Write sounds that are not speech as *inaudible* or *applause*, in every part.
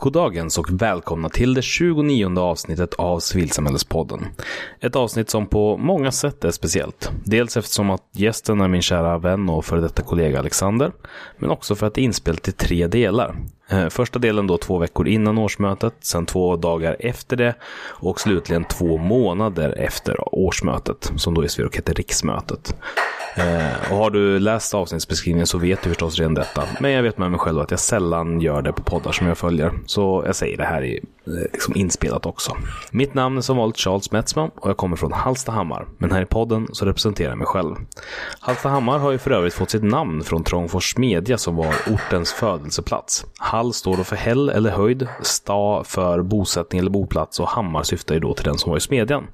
Goddagens och välkomna till det 29 avsnittet av Civilsamhällespodden. Ett avsnitt som på många sätt är speciellt. Dels eftersom att gästen är min kära vän och före detta kollega Alexander, men också för att det är inspelat i tre delar. Eh, första delen då två veckor innan årsmötet, sen två dagar efter det och slutligen två månader efter årsmötet, som då i Sverok heter riksmötet. Eh, och har du läst avsnittsbeskrivningen så vet du förstås redan detta. Men jag vet med mig själv att jag sällan gör det på poddar som jag följer. Så jag säger det här är eh, liksom inspelat också. Mitt namn är som vanligt Charles Metzman och jag kommer från Hallstahammar. Men här i podden så representerar jag mig själv. Hallstahammar har ju för övrigt fått sitt namn från Trångfors smedja som var ortens födelseplats. Hall står då för häll eller höjd, sta för bosättning eller boplats och hammar syftar ju då till den som var i smedjan.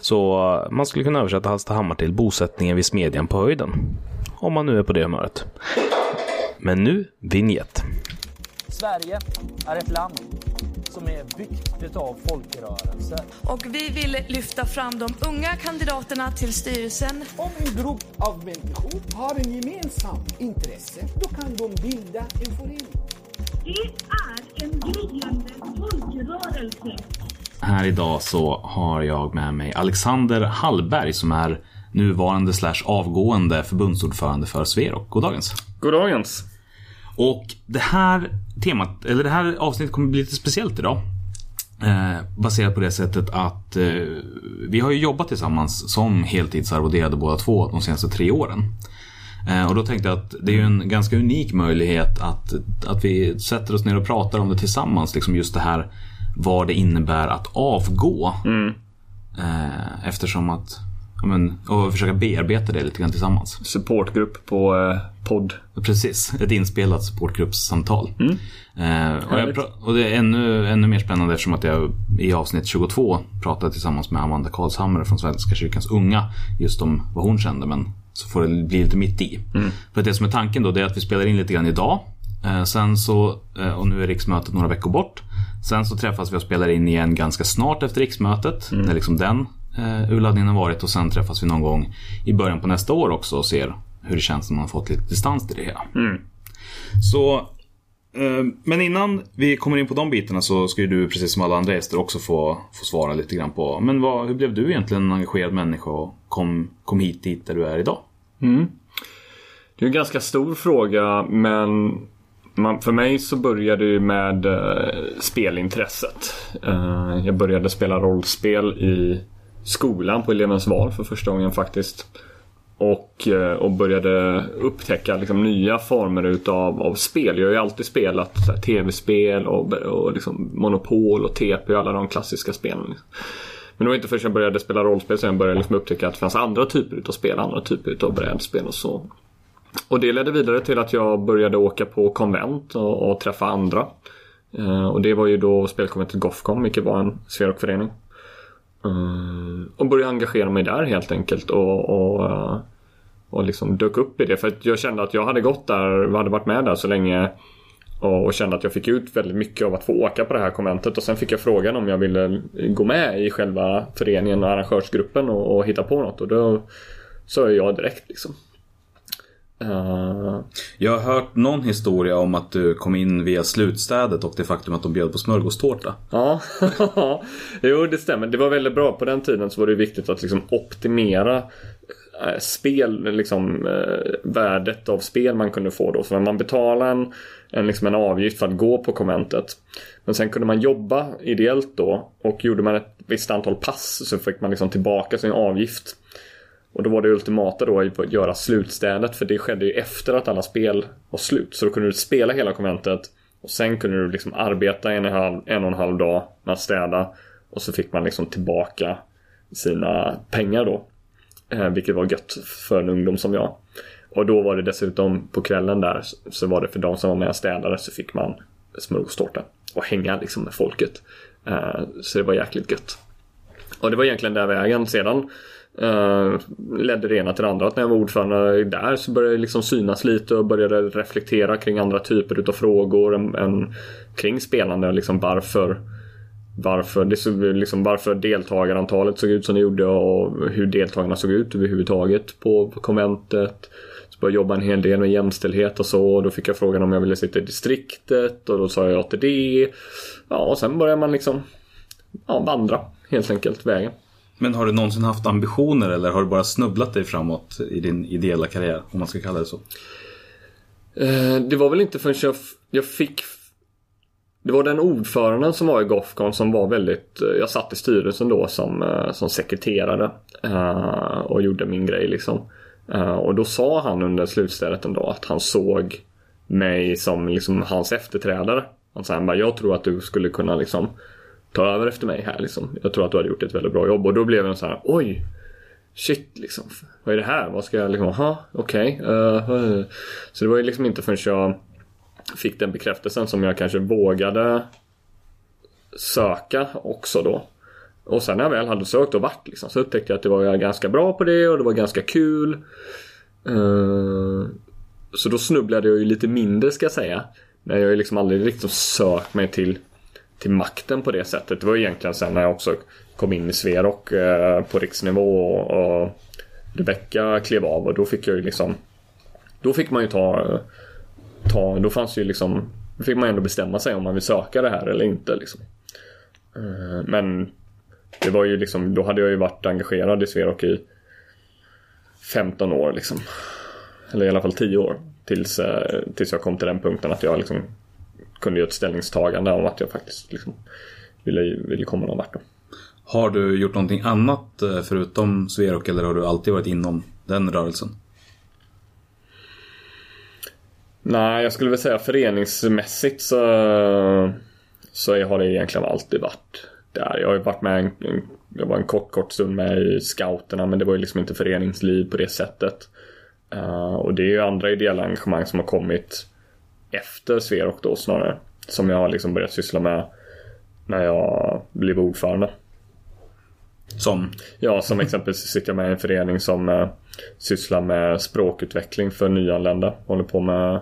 Så eh, man skulle kunna översätta Hallstahammar till bosättningen vid smedjan på höjden. Om man nu är på det humöret. Men nu vignett. Sverige är ett land som är byggt utav folkrörelser. Och vi vill lyfta fram de unga kandidaterna till styrelsen. Om en grupp av människor har en gemensam intresse, då kan de bilda en förening. Det är en gryende folkrörelse. Här idag så har jag med mig Alexander Hallberg som är nuvarande slash avgående förbundsordförande för Sverok. Goddagens. Goddagens. Och det här temat, eller det här avsnittet kommer bli lite speciellt idag. Eh, baserat på det sättet att eh, vi har ju jobbat tillsammans som heltidsarvoderade båda två de senaste tre åren. Eh, och då tänkte jag att det är ju en ganska unik möjlighet att, att vi sätter oss ner och pratar om det tillsammans. Liksom just det här vad det innebär att avgå. Mm. Eh, eftersom att men, och försöka bearbeta det lite grann tillsammans. Supportgrupp på eh, podd. Precis, ett inspelat supportgruppssamtal. Mm. Eh, och, jag, och det är ännu, ännu mer spännande eftersom att jag i avsnitt 22 pratade tillsammans med Amanda Karlshammer från Svenska kyrkans unga just om vad hon kände men så får det bli lite mitt i. För att det som är tanken då det är att vi spelar in lite grann idag. Eh, sen så, eh, och nu är riksmötet några veckor bort. Sen så träffas vi och spelar in igen ganska snart efter riksmötet. När liksom den eh, urladdningen har varit och sen träffas vi någon gång i början på nästa år också och ser hur det känns när man har fått lite distans till det hela. Så, eh, men innan vi kommer in på de bitarna så ska ju du precis som alla andra gäster också få, få svara lite grann på men vad, hur blev du egentligen en engagerad människa och kom, kom hit dit där du är idag? Det är en ganska stor fråga men man, för mig så började det med eh, spelintresset. Eh, jag började spela rollspel i skolan på elevens val för första gången faktiskt. Och, eh, och började upptäcka liksom, nya former utav av spel. Jag har ju alltid spelat tv-spel och, och liksom, Monopol och TP och alla de klassiska spelen. Men det var inte förrän jag började spela rollspel som jag började liksom upptäcka att det fanns andra typer utav spel, andra typer utav brädspel och så. Och det ledde vidare till att jag började åka på konvent och, och träffa andra. Eh, och det var ju då spelkonventet Gothcon, vilket var en Sverokförening. förening Eh, och började engagera mig där helt enkelt och, och, eh, och liksom dök upp i det. För att jag kände att jag hade gått där, hade varit med där så länge och, och kände att jag fick ut väldigt mycket av att få åka på det här konventet. Och sen fick jag frågan om jag ville gå med i själva föreningen och arrangörsgruppen och, och hitta på något. Och då sa jag direkt liksom. Eh, jag har hört någon historia om att du kom in via slutstädet och det faktum att de bjöd på smörgåstårta. Ja, *laughs* jo det stämmer. Det var väldigt bra. På den tiden så var det viktigt att liksom optimera eh, spel, liksom eh, värdet av spel man kunde få då. För man betalade en, en, liksom en avgift för att gå på konventet. Men sen kunde man jobba ideellt då och gjorde man ett visst antal pass så fick man liksom tillbaka sin avgift. Och då var det ultimata då att göra slutstädet för det skedde ju efter att alla spel var slut. Så då kunde du spela hela konventet och sen kunde du liksom arbeta en och en halv, en och en halv dag med att städa och så fick man liksom tillbaka sina pengar då. Eh, vilket var gött för en ungdom som jag. Och då var det dessutom på kvällen där så var det för de som var med och städade så fick man smörgåstårta och hänga liksom med folket. Eh, så det var jäkligt gött. Och det var egentligen där vägen sedan Eh, ledde det ena till det andra. Att när jag var ordförande där så började det liksom synas lite och började reflektera kring andra typer utav frågor än, än kring spelande. Liksom varför, varför, det såg, liksom, varför deltagarantalet såg ut som det gjorde och hur deltagarna såg ut överhuvudtaget på, på konventet. Så började jag jobba en hel del med jämställdhet och så. Och då fick jag frågan om jag ville sitta i distriktet och då sa jag ja till det. Ja, och sen började man liksom ja, vandra helt enkelt vägen. Men har du någonsin haft ambitioner eller har du bara snubblat dig framåt i din ideella karriär? Om man ska kalla det så. Eh, det var väl inte förrän jag, jag fick Det var den ordföranden som var i Gothcon som var väldigt eh, Jag satt i styrelsen då som, eh, som sekreterare Och gjorde min grej liksom Och då sa han under slutstädet en dag att han såg mig som liksom hans efterträdare alltså Han sa bara, jag tror att du skulle kunna liksom Ta över efter mig här liksom Jag tror att du hade gjort ett väldigt bra jobb och då blev jag så här, oj Shit liksom. Vad är det här? Vad ska jag liksom, aha, okej. eh, uh, Så det var ju liksom inte förrän jag fick den bekräftelsen som jag kanske vågade söka också då. Och sen när jag väl hade sökt och varit liksom, så upptäckte jag att det var jag ganska bra på det och det var ganska kul. Uh, så då snubblade jag ju lite mindre ska jag säga. Men jag har ju liksom aldrig riktigt sökt mig till, till makten på det sättet. Det var egentligen sen när jag också kom in i Sverok eh, på riksnivå och, och Rebecka klev av och då fick jag ju liksom Då fick man ju ta, ta Då fanns ju liksom Då fick man ändå bestämma sig om man vill söka det här eller inte liksom. Eh, Men Det var ju liksom Då hade jag ju varit engagerad i Sverok i 15 år liksom. Eller i alla fall 10 år. Tills, eh, tills jag kom till den punkten att jag liksom kunde göra ett ställningstagande om att jag faktiskt liksom ville, ville komma någon vart. Då. Har du gjort någonting annat eh, förutom Sverok eller har du alltid varit inom den rörelsen? Nej, jag skulle väl säga föreningsmässigt så, så har det egentligen alltid varit där. Jag har ju varit med en, jag var en kort, kort stund med i scouterna men det var ju liksom inte föreningsliv på det sättet. Uh, och det är ju andra ideella engagemang som har kommit efter Sverok då snarare. Som jag har liksom börjat syssla med när jag blev ordförande. Som? Ja, som exempelvis sitter jag med i en förening som eh, sysslar med språkutveckling för nyanlända. Håller på med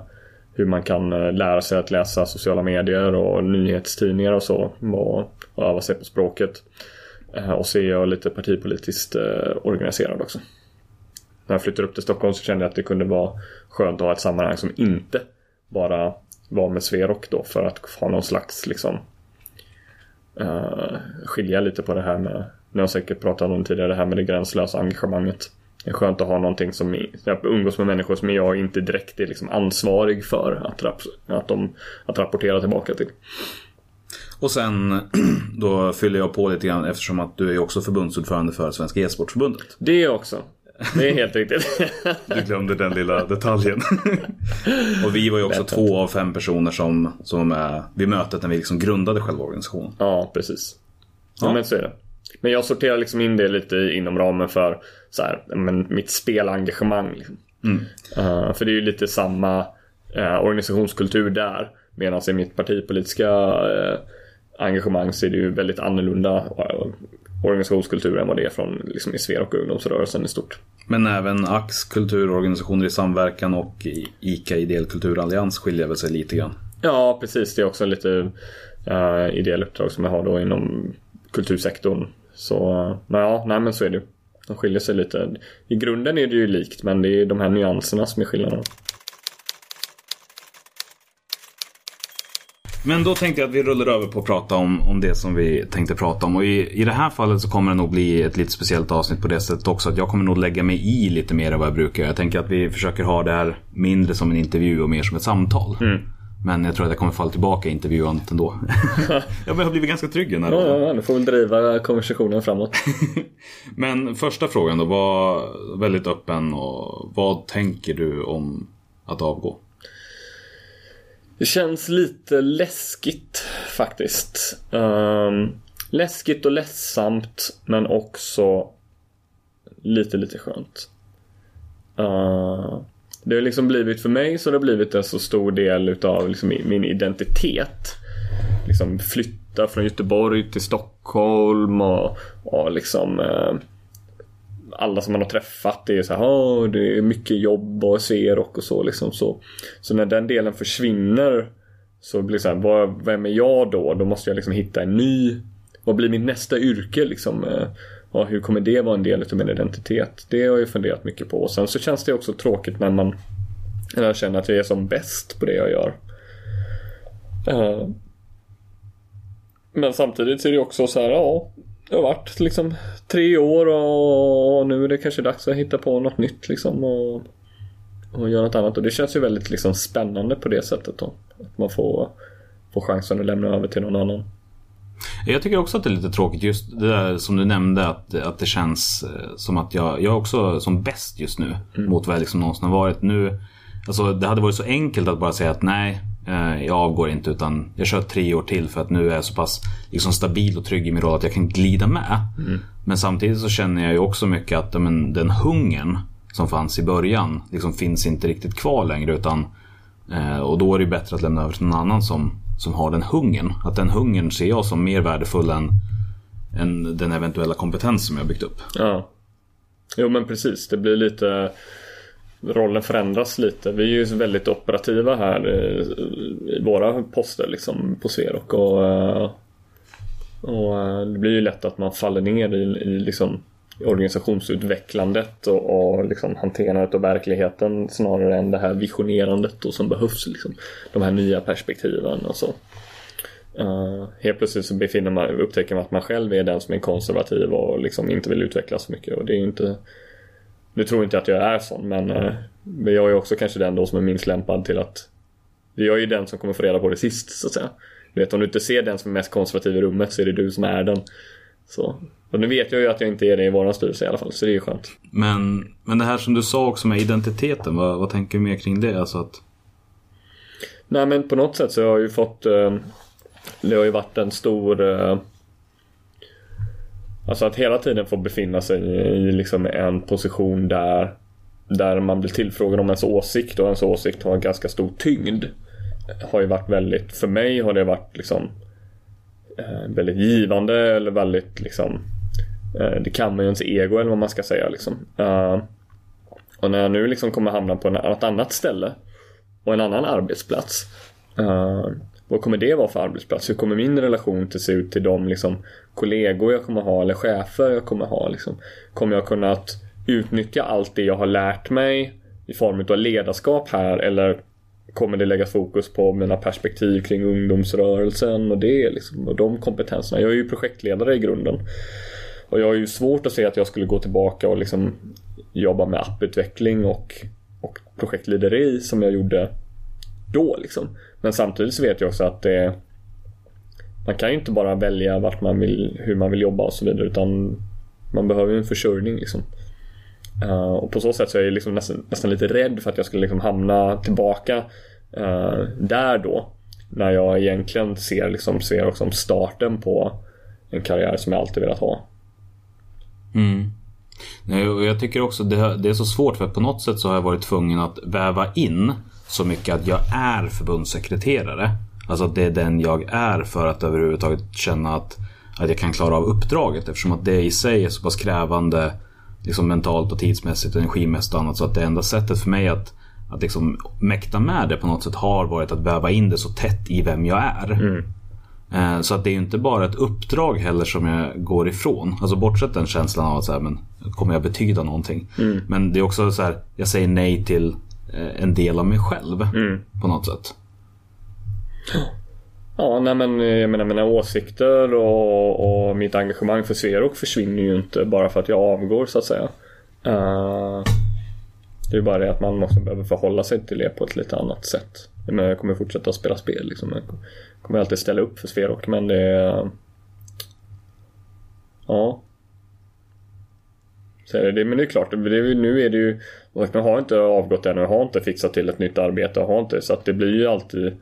hur man kan eh, lära sig att läsa sociala medier och nyhetstidningar och så. Och, och öva sig på språket. Eh, och så är jag lite partipolitiskt eh, organiserad också. När jag flyttade upp till Stockholm så kände jag att det kunde vara skönt att ha ett sammanhang som inte bara var med Sverok då för att ha någon slags liksom uh, skilja lite på det här med Ni har säkert pratat om tidigare det här med det gränslösa engagemanget. Det är skönt att ha någonting som är- jag umgås med människor som jag inte direkt är liksom ansvarig för att, rap- att, de, att rapportera tillbaka till. Och sen *clears throat* då fyller jag på lite grann eftersom att du är också förbundsordförande för Svenska e-sportförbundet. Det också. Det är helt riktigt. *laughs* Du glömde den lilla detaljen. *laughs* och vi var ju också Bättre. två av fem personer som, som var med vid mötet när vi liksom grundade själva organisationen. Ja, precis. Ja, Ja. men så är det. Men jag sorterar liksom in det lite inom ramen för så här, men mitt spelengagemang. Liksom. Eh, för det är ju lite samma eh, organisationskultur där. Medan i mitt partipolitiska eh, engagemang så är det ju väldigt annorlunda eh, organisationskultur än vad det är från liksom, i Sver och ungdomsrörelsen i stort. Men även AX, kulturorganisationer i samverkan och ICA Ideell Kulturallians skiljer väl sig lite grann. Ja, precis. Det är också lite uh, ideell uppdrag som jag har då inom kultursektorn. Så, uh, men ja, nej men så är det. De skiljer sig lite. I grunden är det ju likt, men det är de här nyanserna som är skillnaden. Men då tänkte jag att vi rullar över på att prata om, om det som vi tänkte prata om. Och i, i det här fallet så kommer det nog bli ett lite speciellt avsnitt på det sättet också. Att jag kommer nog lägga mig i lite mer än vad jag brukar. Jag tänker att vi försöker ha det här mindre som en intervju och mer som ett samtal. Men jag tror att jag kommer falla tillbaka i intervjuandet ändå. *laughs* jag har blivit ganska trygg i den här Ja, ja, du får väl driva konversationen framåt. *laughs* Men första frågan då var väldigt öppen. Och vad tänker du om att avgå? Det känns lite läskigt faktiskt. Um, läskigt och ledsamt men också lite, lite skönt. Uh, det har liksom blivit för mig så det har blivit en så stor del utav liksom min identitet. Liksom flytta från Göteborg till Stockholm och, och liksom uh, alla som man har träffat det är så här, det är mycket jobb och ser och, och så liksom så. Så när den delen försvinner så blir det så här, vad, vem är jag då? Då måste jag liksom hitta en ny vad blir mitt nästa yrke liksom? Eh, ja, hur kommer det vara en del av min identitet? Det har jag ju funderat mycket på. Och sen så känns det också tråkigt när man när jag känner att jag är som bäst på det jag gör. Eh, men samtidigt så är det också så här, ja, det har varit liksom tre år och nu är det kanske dags att hitta på något nytt liksom och, och göra något annat. Och det känns ju väldigt liksom spännande på det sättet då. Att man får, får chansen att lämna över till någon annan. Jag tycker också att det är lite tråkigt just det där som du nämnde att, att det känns eh, som att jag, jag är också som bäst just nu mm. mot vad jag liksom någonsin har varit. Nu, alltså det hade varit så enkelt att bara säga att nej, jag avgår inte utan jag kör tre år till för att nu är jag så pass liksom, stabil och trygg i min roll att jag kan glida med. Mm. Men samtidigt så känner jag ju också mycket att men, den hungern som fanns i början liksom finns inte riktigt kvar längre utan eh, och då är det bättre att lämna över till någon annan som som har den hungern. Att den hungern ser jag som mer värdefull än, än den eventuella kompetens som jag byggt upp. Ja. Jo men precis, det blir lite Rollen förändras lite. Vi är ju väldigt operativa här eh, i våra poster liksom på Sverok och, eh, och eh, det blir ju lätt att man faller ner i, i liksom organisationsutvecklandet och, och liksom hanterandet av verkligheten snarare än det här visionerandet då som behövs. Liksom. De här nya perspektiven och så. Uh, helt plötsligt så befinner man, upptäcker man att man själv är den som är konservativ och liksom inte vill utvecklas så mycket. Och det är inte nu tror inte att jag är sån men, uh, men jag är också kanske den då som är minst lämpad till att Jag är ju den som kommer få reda på det sist så att säga. Du vet om du inte ser den som är mest konservativ i rummet så är det du som är den. Så och nu vet jag ju att jag inte är det i våran styrelse i alla fall, så det är ju skönt. Men, men det här som du sa också med identiteten, vad, vad tänker du mer kring det? Alltså att... Nej men på något sätt så har jag ju fått eh, Det har ju varit en stor eh, Alltså att hela tiden få befinna sig i liksom en position där Där man blir tillfrågad om ens åsikt och ens åsikt har en ganska stor tyngd Har ju varit väldigt, för mig har det varit liksom eh, Väldigt givande eller väldigt liksom eh, det kan man ju ens ego eller vad man ska säga liksom. Eh, och när jag nu liksom kommer hamna på ett annat ställe och en annan arbetsplats. Vad kommer det vara för arbetsplats? Hur kommer min relation till se ut till de liksom, kollegor jag kommer ha eller chefer jag kommer ha? Liksom? Kommer jag kunna att utnyttja allt det jag har lärt mig i form av ledarskap här eller kommer det läggas fokus på mina perspektiv kring ungdomsrörelsen och det liksom, och de kompetenserna. Jag är ju projektledare i grunden. Och jag har ju svårt att se att jag skulle gå tillbaka och liksom jobba med apputveckling och, och projektlederi som jag gjorde då liksom. Men samtidigt så vet jag också att det man kan ju inte bara välja vart man vill, hur man vill jobba och så vidare utan man behöver ju en försörjning liksom. Uh, och på så sätt så är jag liksom nästan, nästan lite rädd för att jag skulle liksom hamna tillbaka uh, där då. När jag egentligen ser, liksom, ser också starten på en karriär som jag alltid velat ha. Mm. Jag tycker också det, det är så svårt för på något sätt så har jag varit tvungen att väva in så mycket att jag är förbundssekreterare. Alltså att det är den jag är för att överhuvudtaget känna att, att jag kan klara av uppdraget eftersom att det i sig är så pass krävande liksom mentalt och tidsmässigt, energimässigt och annat så att det enda sättet för mig att, att liksom mäkta med det på något sätt har varit att väva in det så tätt i vem jag är. Mm. Eh, så att det är inte bara ett uppdrag heller som jag går ifrån. Alltså bortsett den känslan av att så här, men, kommer jag betyda någonting? Mm. Men det är också så här, jag säger nej till en del av mig själv mm. på något sätt. Ja, nej men jag menar mina åsikter och, och mitt engagemang för Sverok försvinner ju inte bara för att jag avgår så att säga. Uh, det är bara det att man måste behöva förhålla sig till det på ett lite annat sätt. Jag, menar, jag kommer fortsätta spela spel liksom kommer alltid ställa upp för Sverok men det är... Ja. Så är det, men det är klart, det är, nu är det ju... Man har inte avgått än och har inte fixat till ett nytt arbete och har inte så att det blir ju alltid...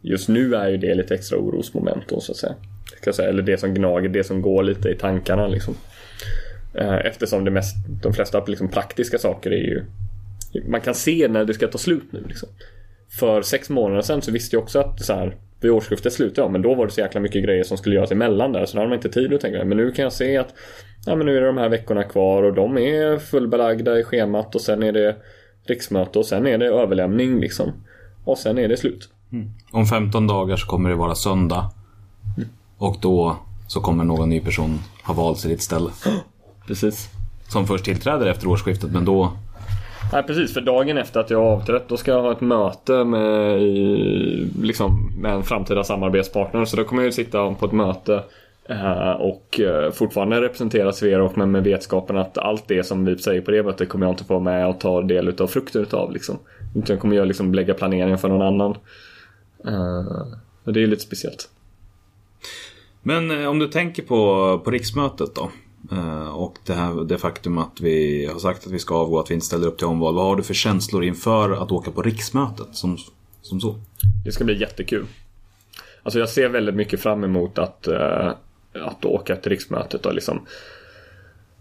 Just nu är ju det lite extra orosmoment då så att säga. Ska säga. Eller det som gnager, det som går lite i tankarna liksom. Eh, eftersom det mest, de flesta liksom praktiska saker är ju... Man kan se när det ska ta slut nu liksom. För sex månader sedan så visste jag också att så här, vid årsskiftet slutade jag, men då var det så jäkla mycket grejer som skulle göras emellan där så då hade man inte tid att tänka. Men nu kan jag se att ja, men nu är det de här veckorna kvar och de är fullbelagda i schemat och sen är det riksmöte och sen är det överlämning liksom. Och sen är det slut. Mm. Om 15 dagar så kommer det vara söndag. Mm. Och då så kommer någon ny person ha valts i ditt ställe. *gasps* Precis. Som först tillträder efter årsskiftet, men då... Nej precis, för dagen efter att jag har avträtt då ska jag ha ett möte med, i, liksom, med en framtida samarbetspartner. Så då kommer jag ju sitta på ett möte eh, och eh, fortfarande representera Sverok men med vetskapen att allt det som vi säger på det mötet kommer jag inte få vara med och ta del utav frukten utav. Liksom. Utan jag kommer jag liksom lägga planeringen för någon annan. Eh, och det är lite speciellt. Men om du tänker på, på riksmötet då. Eh, och det, här, det faktum att vi har sagt att vi ska avgå, att vi inte ställer upp till omval. Vad har du för känslor inför att åka på riksmötet som, som så? Det ska bli jättekul. Alltså jag ser väldigt mycket fram emot att, eh, att åka till riksmötet och liksom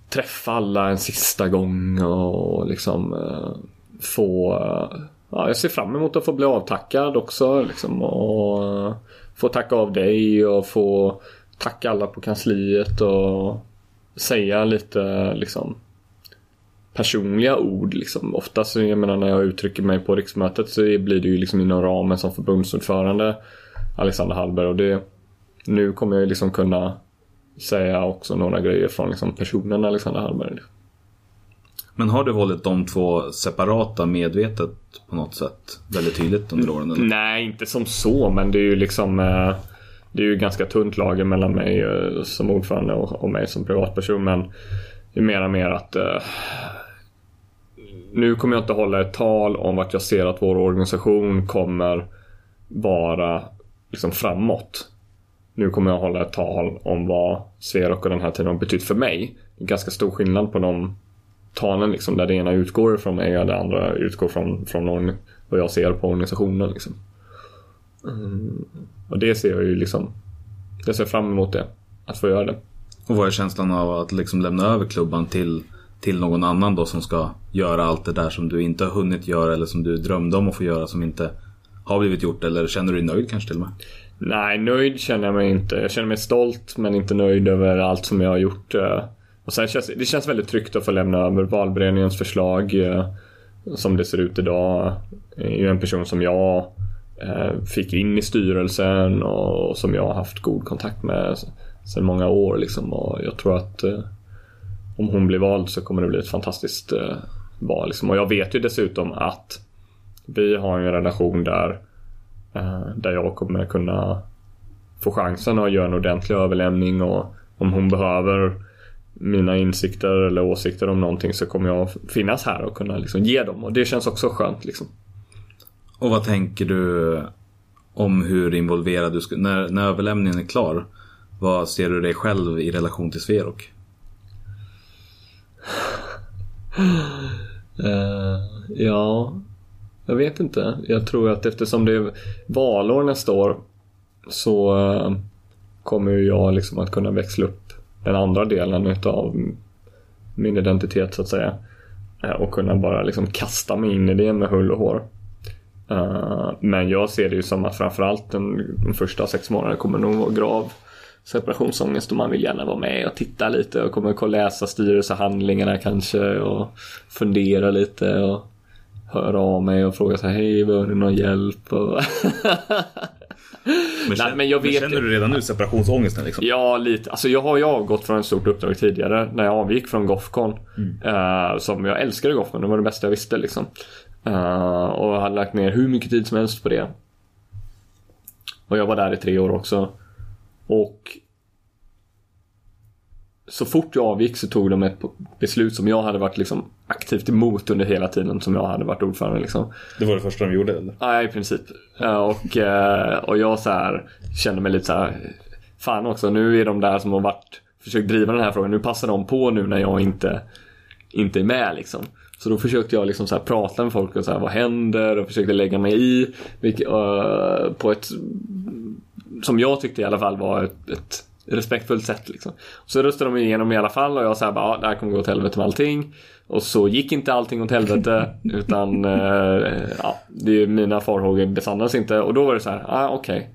träffa alla en sista gång och liksom eh, få... Ja, jag ser fram emot att få bli avtackad också liksom och få tacka av dig och få tacka alla på kansliet och säga lite liksom personliga ord liksom. Oftast, jag menar när jag uttrycker mig på riksmötet så blir det ju liksom inom ramen som förbundsordförande Alexander Hallberg och det Nu kommer jag ju liksom kunna säga också några grejer från liksom personen Alexander Hallberg. Men har du hållit de två separata medvetet på något sätt? Väldigt tydligt under åren? Eller? Nej, inte som så, men det är ju liksom eh, det är ju ganska tunt lager mellan mig eh, som ordförande och, och mig som privatperson, men det är mer och mer att eh, Nu kommer jag inte hålla ett tal om vart jag ser att vår organisation kommer vara liksom framåt. Nu kommer jag hålla ett tal om vad Sverok och den här tiden har betytt för mig. Det är ganska stor skillnad på de talen liksom, där det ena utgår från mig och det andra utgår från, från någon, vad jag ser på organisationen. Liksom. Mm. Och det ser jag ju liksom, jag ser fram emot det, att få göra det. Och vad är känslan av att liksom lämna över klubban till, till någon annan då som ska göra allt det där som du inte har hunnit göra eller som du drömde om att få göra som inte har blivit gjort? Eller känner du dig nöjd kanske till och med? Nej, nöjd känner jag mig inte. Jag känner mig stolt men inte nöjd över allt som jag har gjort. eh. Och sen känns det känns väldigt tryggt att få lämna över valberedningens förslag eh, som det ser ut idag. Är ju en person som jag eh, Eh, fick in i styrelsen och som jag har haft god kontakt med sedan många år. Liksom. Och jag tror att eh, om hon blir vald så kommer det bli ett fantastiskt eh, val. Liksom. Och jag vet ju dessutom att vi har en relation där, där jag kommer kunna få chansen att göra en ordentlig överlämning och om hon behöver mina insikter eller åsikter om någonting så kommer jag finnas här och kunna liksom ge dem och det känns också skönt liksom. Och vad tänker du om hur involverad du ska... När, när överlämningen är klar, vad ser du dig själv i relation till Sverok? Uh, *sighs* ja, jag vet inte. Jag tror att eftersom det är valår nästa år så uh, kommer ju jag liksom att kunna växla upp den andra delen utav min identitet så att säga. Eh, och kunna bara liksom kasta mig in i det med hull och hår. Eh, men jag ser det ju som att framförallt den, de första sex månaderna kommer nog vara grav separationsångest och man vill gärna vara med och titta lite och kommer att läsa styrelsehandlingarna kanske och fundera lite och höra av mig och fråga så här hej behöver ni någon hjälp? Och *laughs* Men, Nej, men jag vet känner ju- du redan nu separationsångesten liksom? Ja, lite. Alltså jag har ju avgått från ett stort uppdrag tidigare när jag avgick från Gothcon. Eh, som jag älskade Gothcon, det var det bästa jag visste liksom. Eh, och jag hade lagt ner hur mycket tid som helst på det. Och jag var där i tre år också. Och så fort jag avgick så tog de ett beslut som jag hade varit liksom aktivt emot under hela tiden som jag hade varit ordförande. Liksom. Det var det första de gjorde eller? Ja, i princip. Ja, Och, eh, och jag så här, kände mig lite så här. Fan också, nu är de där som har varit försökt driva den här frågan. Nu passar de på nu när jag inte, inte är med liksom. Så då försökte jag liksom så här prata med folk och så här, vad händer? Och försökte lägga mig i. Vilket, eh, på ett som jag tyckte i alla fall var ett, ett respektfullt sätt. Liksom. Så röstade de igenom i alla fall och jag sa bara, ja, det här kommer gå åt helvete med allting. Och så gick inte allting åt helvete *laughs* utan eh, ja, det, mina farhågor besannades inte och då var det så här, ah, okej.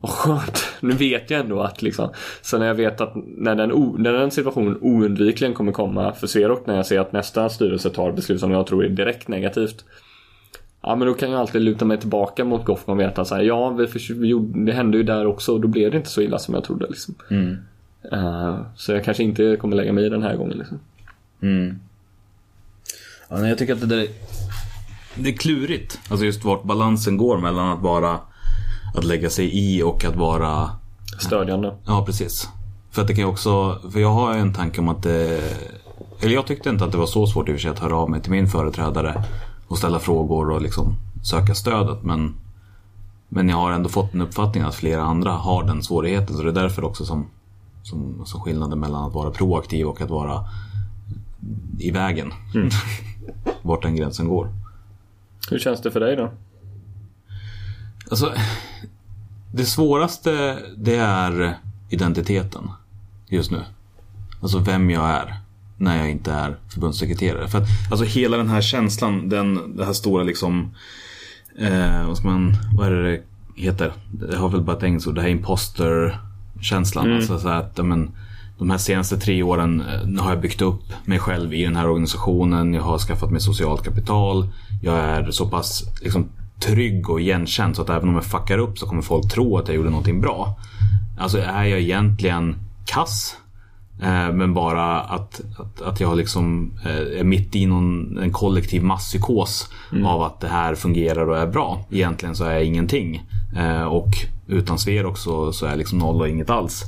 Vad skönt. Nu vet jag ändå att liksom. Så när jag vet att när den, när den situationen oundvikligen kommer komma för Sverok när jag ser att nästa styrelse tar beslut som jag tror är direkt negativt. Ja men då kan jag alltid luta mig tillbaka mot Goffman och veta så här, ja vi vi gjorde, det hände ju där också och då blev det inte så illa som jag trodde liksom. Eh, så jag kanske inte kommer lägga mig i den här gången liksom. Ja, nej, jag tycker att det där är, det är klurigt. Alltså just vart balansen går mellan att vara att lägga sig i och att vara Stödjande. Ja, precis. För att det kan också, för jag har en tanke om att det, eller jag tyckte inte att det var så svårt i och för sig att höra av mig till min företrädare och ställa frågor och liksom söka stödet. Men, men jag har ändå fått en uppfattning att flera andra har den svårigheten. Så det är därför också som, som, som skillnaden mellan att vara proaktiv och att vara i vägen. *laughs* Vart den gränsen går. Hur känns det för dig då? Alltså, det svåraste det är identiteten just nu. Alltså vem jag är när jag inte är förbundssekreterare. För att alltså hela den här känslan, den, det här stora liksom, eh, vad ska man, vad är det det heter? Det har väl bara ett engelskt ord, det här imposter-känslan. Alltså så att, men, de här senaste tre åren eh, har jag byggt upp mig själv i den här organisationen. Jag har skaffat mig socialt kapital. Jag är så pass liksom, trygg och igenkänd så att även om jag fuckar upp så kommer folk tro att jag gjorde någonting bra. Alltså är jag egentligen kass? Eh, men bara att, att, att jag liksom eh, är mitt i någon, en kollektiv masspsykos av att det här fungerar och är bra. Egentligen så är jag ingenting. Eh, och utan Sverok så, så är jag liksom noll och inget alls.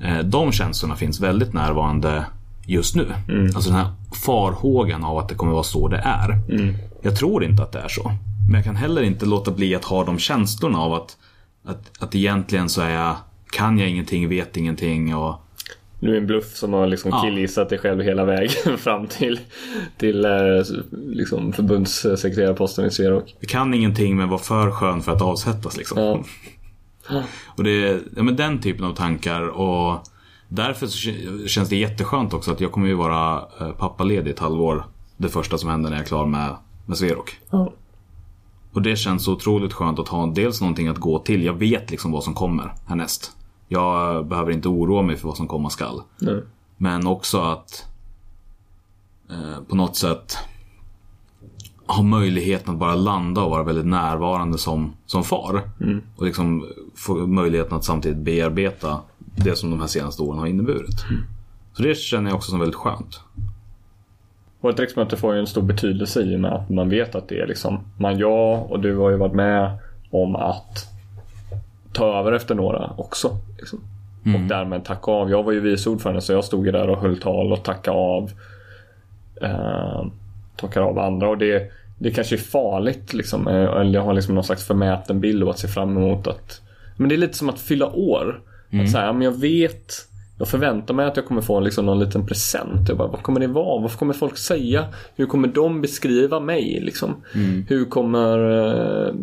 Eh, de känslorna finns väldigt närvarande just nu. Alltså den här farhågan av att det kommer vara så det är. Jag tror inte att det är så. Men jag kan heller inte låta bli att ha de känslorna av att, att, att egentligen så är jag, kan jag ingenting, vet ingenting och Du är en bluff som har liksom Ja. killgissat dig själv hela vägen *laughs* fram till, till eh, liksom förbundssekreterarposten i Sverok. jag kan ingenting men var för skön för att avsättas liksom. Ja. *laughs* Och det är ja, men den typen av tankar och därför känns det jätteskönt också att jag kommer ju vara eh, pappaledig ett halvår. Det första som händer när jag är klar med, med Sverok. Ja. Och det känns så otroligt skönt att ha dels någonting att gå till. Jag vet liksom vad som kommer härnäst. Jag behöver inte oroa mig för vad som komma skall. Nej. Men också att eh, på något sätt ha möjligheten att bara landa och vara väldigt närvarande som, som far. Och liksom få möjligheten att samtidigt bearbeta det som de här senaste åren har inneburit. Så det känner jag också som väldigt skönt. Och ett riksmöte får ju en stor betydelse i och med att man vet att det är liksom man, jag och du har ju varit med om att ta över efter några också. Liksom. Och därmed tacka av. Jag var ju vice ordförande så jag stod ju där och höll tal och tackade av. Eh, tackade av andra och det, det kanske är farligt liksom. eh, Eller jag har liksom någon slags förmäten bild av att se fram emot att Men det är lite som att fylla år. Att säga, men jag vet jag förväntar mig att jag kommer få liksom någon liten present. Jag bara, vad kommer det vara? Vad kommer folk säga? Hur kommer de beskriva mig? Liksom? Hur kommer eh,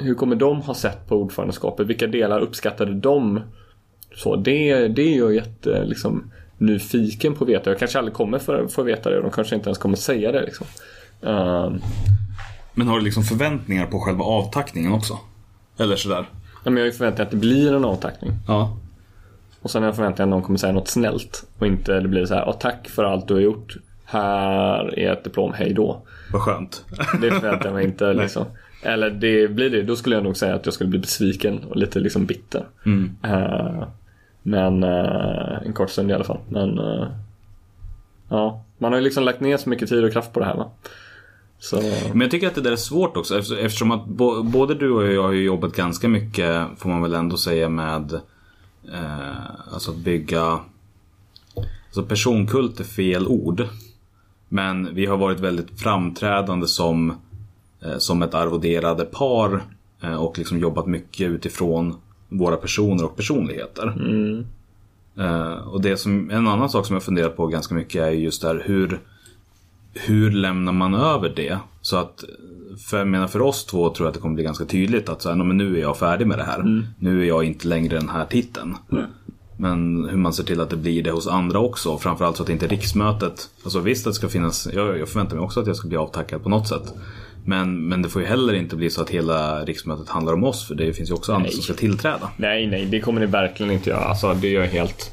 Hur kommer de ha sett på ordförandeskapet? Vilka delar uppskattade de? Så det, det är jag jätte liksom, nyfiken på att veta. Jag kanske aldrig kommer få, få veta det. De kanske inte ens kommer säga det. Liksom. Eh, Men har du liksom förväntningar på själva avtackningen också? Eller sådär? ja, men jag har ju förväntat mig att det blir en avtackning. Ja. Och sen har jag förväntat mig att någon kommer säga något snällt. Och inte det blir så här, "Ja, tack för allt du har gjort. Här är ett diplom, hej då. Vad skönt. *laughs* Det förväntar jag mig inte liksom. Eller det blir det, då skulle jag nog säga att jag skulle bli besviken och lite liksom bitter. Eh, men eh, en kort stund i alla fall. Men eh, ja, man har ju liksom lagt ner så mycket tid och kraft på det här va. Så Men jag tycker att det där är svårt också efter- eftersom att bo, både du och jag har jobbat ganska mycket, får man väl ändå säga, med eh, alltså att bygga Alltså personkult är fel ord. Men vi har varit väldigt framträdande som, eh, som ett arvoderade par eh, och liksom jobbat mycket utifrån våra personer och personligheter. Eh, och det som, en annan sak som jag funderat på ganska mycket är just där hur hur lämnar man över det? Så att, för jag menar för oss två tror jag att det kommer bli ganska tydligt att så här, "Nå, men nu är jag färdig med det här. Nu är jag inte längre den här titeln. Men hur man ser till att det blir det hos andra också. Framförallt så att inte riksmötet, alltså visst att det ska finnas, jag, jag förväntar mig också att jag ska bli avtackad på något sätt. Men, men det får ju heller inte bli så att hela riksmötet handlar om oss för det finns ju också andra Nej. som ska tillträda. nej, nej, det kommer ni verkligen inte göra. Alltså det är jag helt,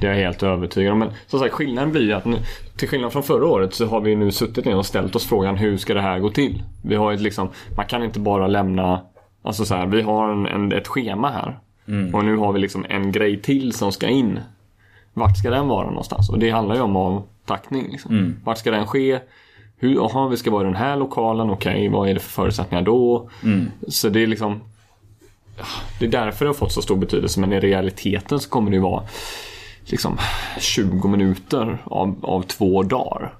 det är jag helt övertygad om. Men som sagt skillnaden blir att nu, till skillnad från förra året så har vi nu suttit ner och ställt oss frågan hur ska det här gå till? Vi har ett liksom, man kan inte bara lämna, alltså så här, vi har en, en, ett schema här. Och nu har vi liksom en grej till som ska in. Vart ska den vara någonstans? Och det handlar ju om avtackning. Liksom. Vart ska den ske? Hur, aha, vi ska vara i den här lokalen, okej, vad är det för förutsättningar då? Så det är liksom Det är därför det har fått så stor betydelse men i realiteten så kommer det ju vara liksom 20 minuter av, av två dagar.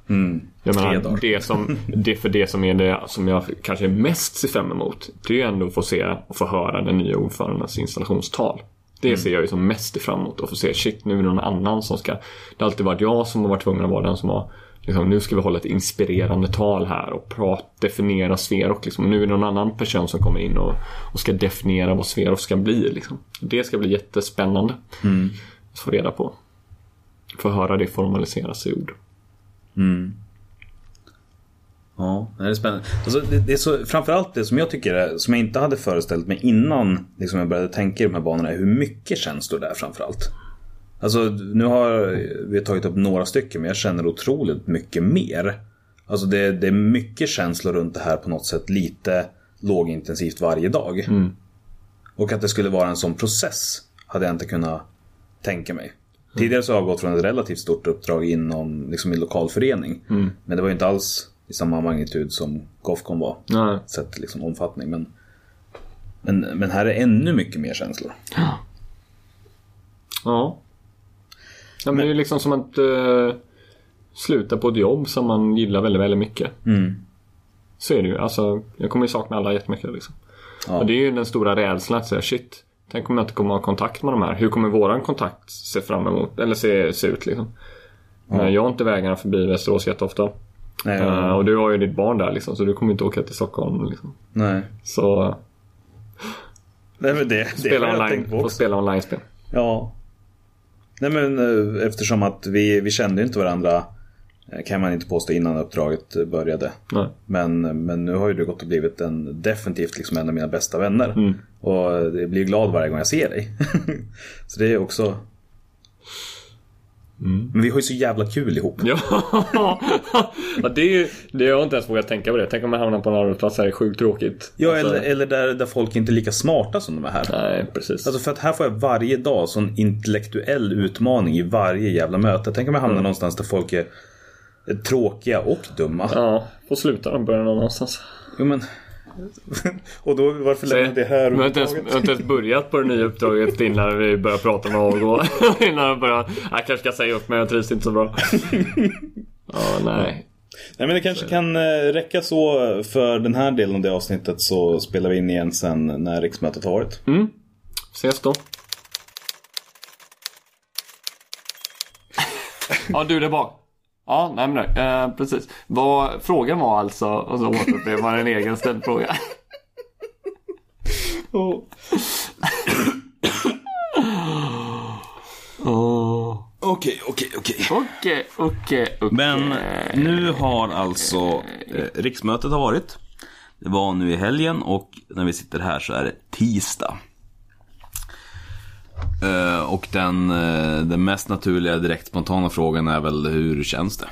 Jag Tre menar, dagar. det som, det för det som är det som jag kanske mest ser fram emot. Det är ändå att få se och få höra den nya ordförandens installationstal. Det ser jag ju som mest fram emot. Att få se, shit nu är det någon annan som ska... Det har alltid varit jag som har varit tvungen att vara den som har Liksom, nu ska vi hålla ett inspirerande tal här och prata, definiera Sverok. Liksom. Nu är det någon annan person som kommer in och, och ska definiera vad Sverok ska bli. Liksom. Det ska bli jättespännande att få reda på. Få höra det formaliseras i ord. Ja, det är spännande. Alltså, det, det är så, framförallt det som jag tycker är, som jag inte hade föreställt mig innan liksom jag började tänka i de här banorna, är hur mycket känslor det är framförallt. Alltså nu har vi tagit upp några stycken men jag känner otroligt mycket mer. Alltså det, det är mycket känslor runt det här på något sätt lite lågintensivt varje dag. Och att det skulle vara en sån process hade jag inte kunnat tänka mig. Tidigare så har jag gått från ett relativt stort uppdrag inom liksom en lokalförening. Men det var ju inte alls i samma magnitud som Gofcon var. Nej. Sett liksom omfattning. Men, men, men här är ännu mycket mer känslor. Ja. ja men det är liksom som att uh, sluta på ett jobb som man gillar väldigt, väldigt mycket. Så är det ju. Alltså, jag kommer ju sakna alla jättemycket. Liksom. Ja. Och det är ju den stora rädslan att säga shit. Tänk om jag inte kommer ha kontakt med de här. Hur kommer våran kontakt se fram emot? Eller se, se ut liksom. Men Jag har inte vägarna förbi Västerås jätteofta. Nej, Uh, och du har ju ditt barn där liksom. Så du kommer inte åka till Stockholm. Liksom. nej. Så Nej men det, det spela har jag online. tänkt på Få spela online-spel. Ja. Nej men eh, eftersom att vi, vi kände ju inte varandra kan man inte påstå innan uppdraget började. Nej. Men, men nu har ju du gått och blivit en, definitivt liksom en av mina bästa vänner. Och jag blir glad varje gång jag ser dig. *laughs* så det är också... Men vi har ju så jävla kul ihop. *laughs* Ja, det, är ju, det har jag inte ens vågat tänka på det. Tänk om jag hamnar på en arbetsplats här, det är sjukt tråkigt. Ja, Alltså, eller, eller där, där folk inte är lika smarta som de är här. Nej, precis. Alltså för att här får jag varje dag sån intellektuell utmaning i varje jävla möte. Tänk om jag hamnar någonstans där folk är tråkiga och dumma. Ja, får sluta då. Börja någon annanstans. Jo men... *laughs* och då varför lämnar det här vi har inte ens, vi har inte ens börjat på det nya uppdraget innan vi börjar prata om att avgå. *laughs* innan jag börjar... Jag kanske ska säga upp mig, jag trivs inte så bra. *laughs* Ja, nej. Nej men det kanske kan eh, räcka så för den här delen av det avsnittet så spelar vi in igen sen när riksmötet har varit. Ses då. Ja, du där bak. Ja, nej men nej, eh, precis. Vad, frågan var alltså, och så återupprepar man en egen ställd fråga. Åh. *laughs* *coughs* Okej, okej, okej. Okej, okej, okej. Men nu har alltså eh, riksmötet har varit. Det var nu i helgen och när vi sitter här så är det tisdag. Eh, och den, eh, den mest naturliga direkt spontana frågan är väl hur känns det?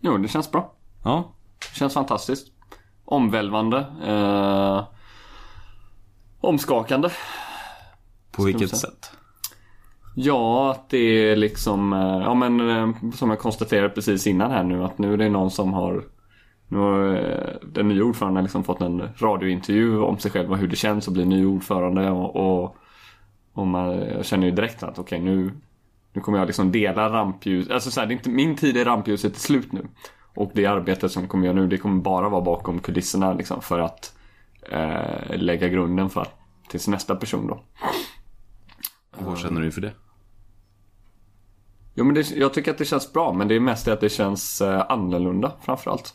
Jo, det känns bra. Ja, Det känns fantastiskt. Omvälvande. Eh, omskakande. på vilket sätt? Ja, att det är liksom, ja men som jag konstaterade precis innan här nu att nu är det någon som har nu har den nya ordföranden liksom fått en radiointervju om sig själv och hur det känns att bli ny ordförande och, och, och man, jag känner ju direkt att okej nu, nu kommer jag liksom dela rampljus, alltså så här, det är inte, min tid i rampljuset är slut nu. Och det arbetet som kommer göra nu det kommer bara vara bakom kulisserna liksom för att eh, lägga grunden för tills nästa person då. Vad känner du för det? Jo men det, jag tycker att det känns bra men det är mest att det känns eh, annorlunda framförallt.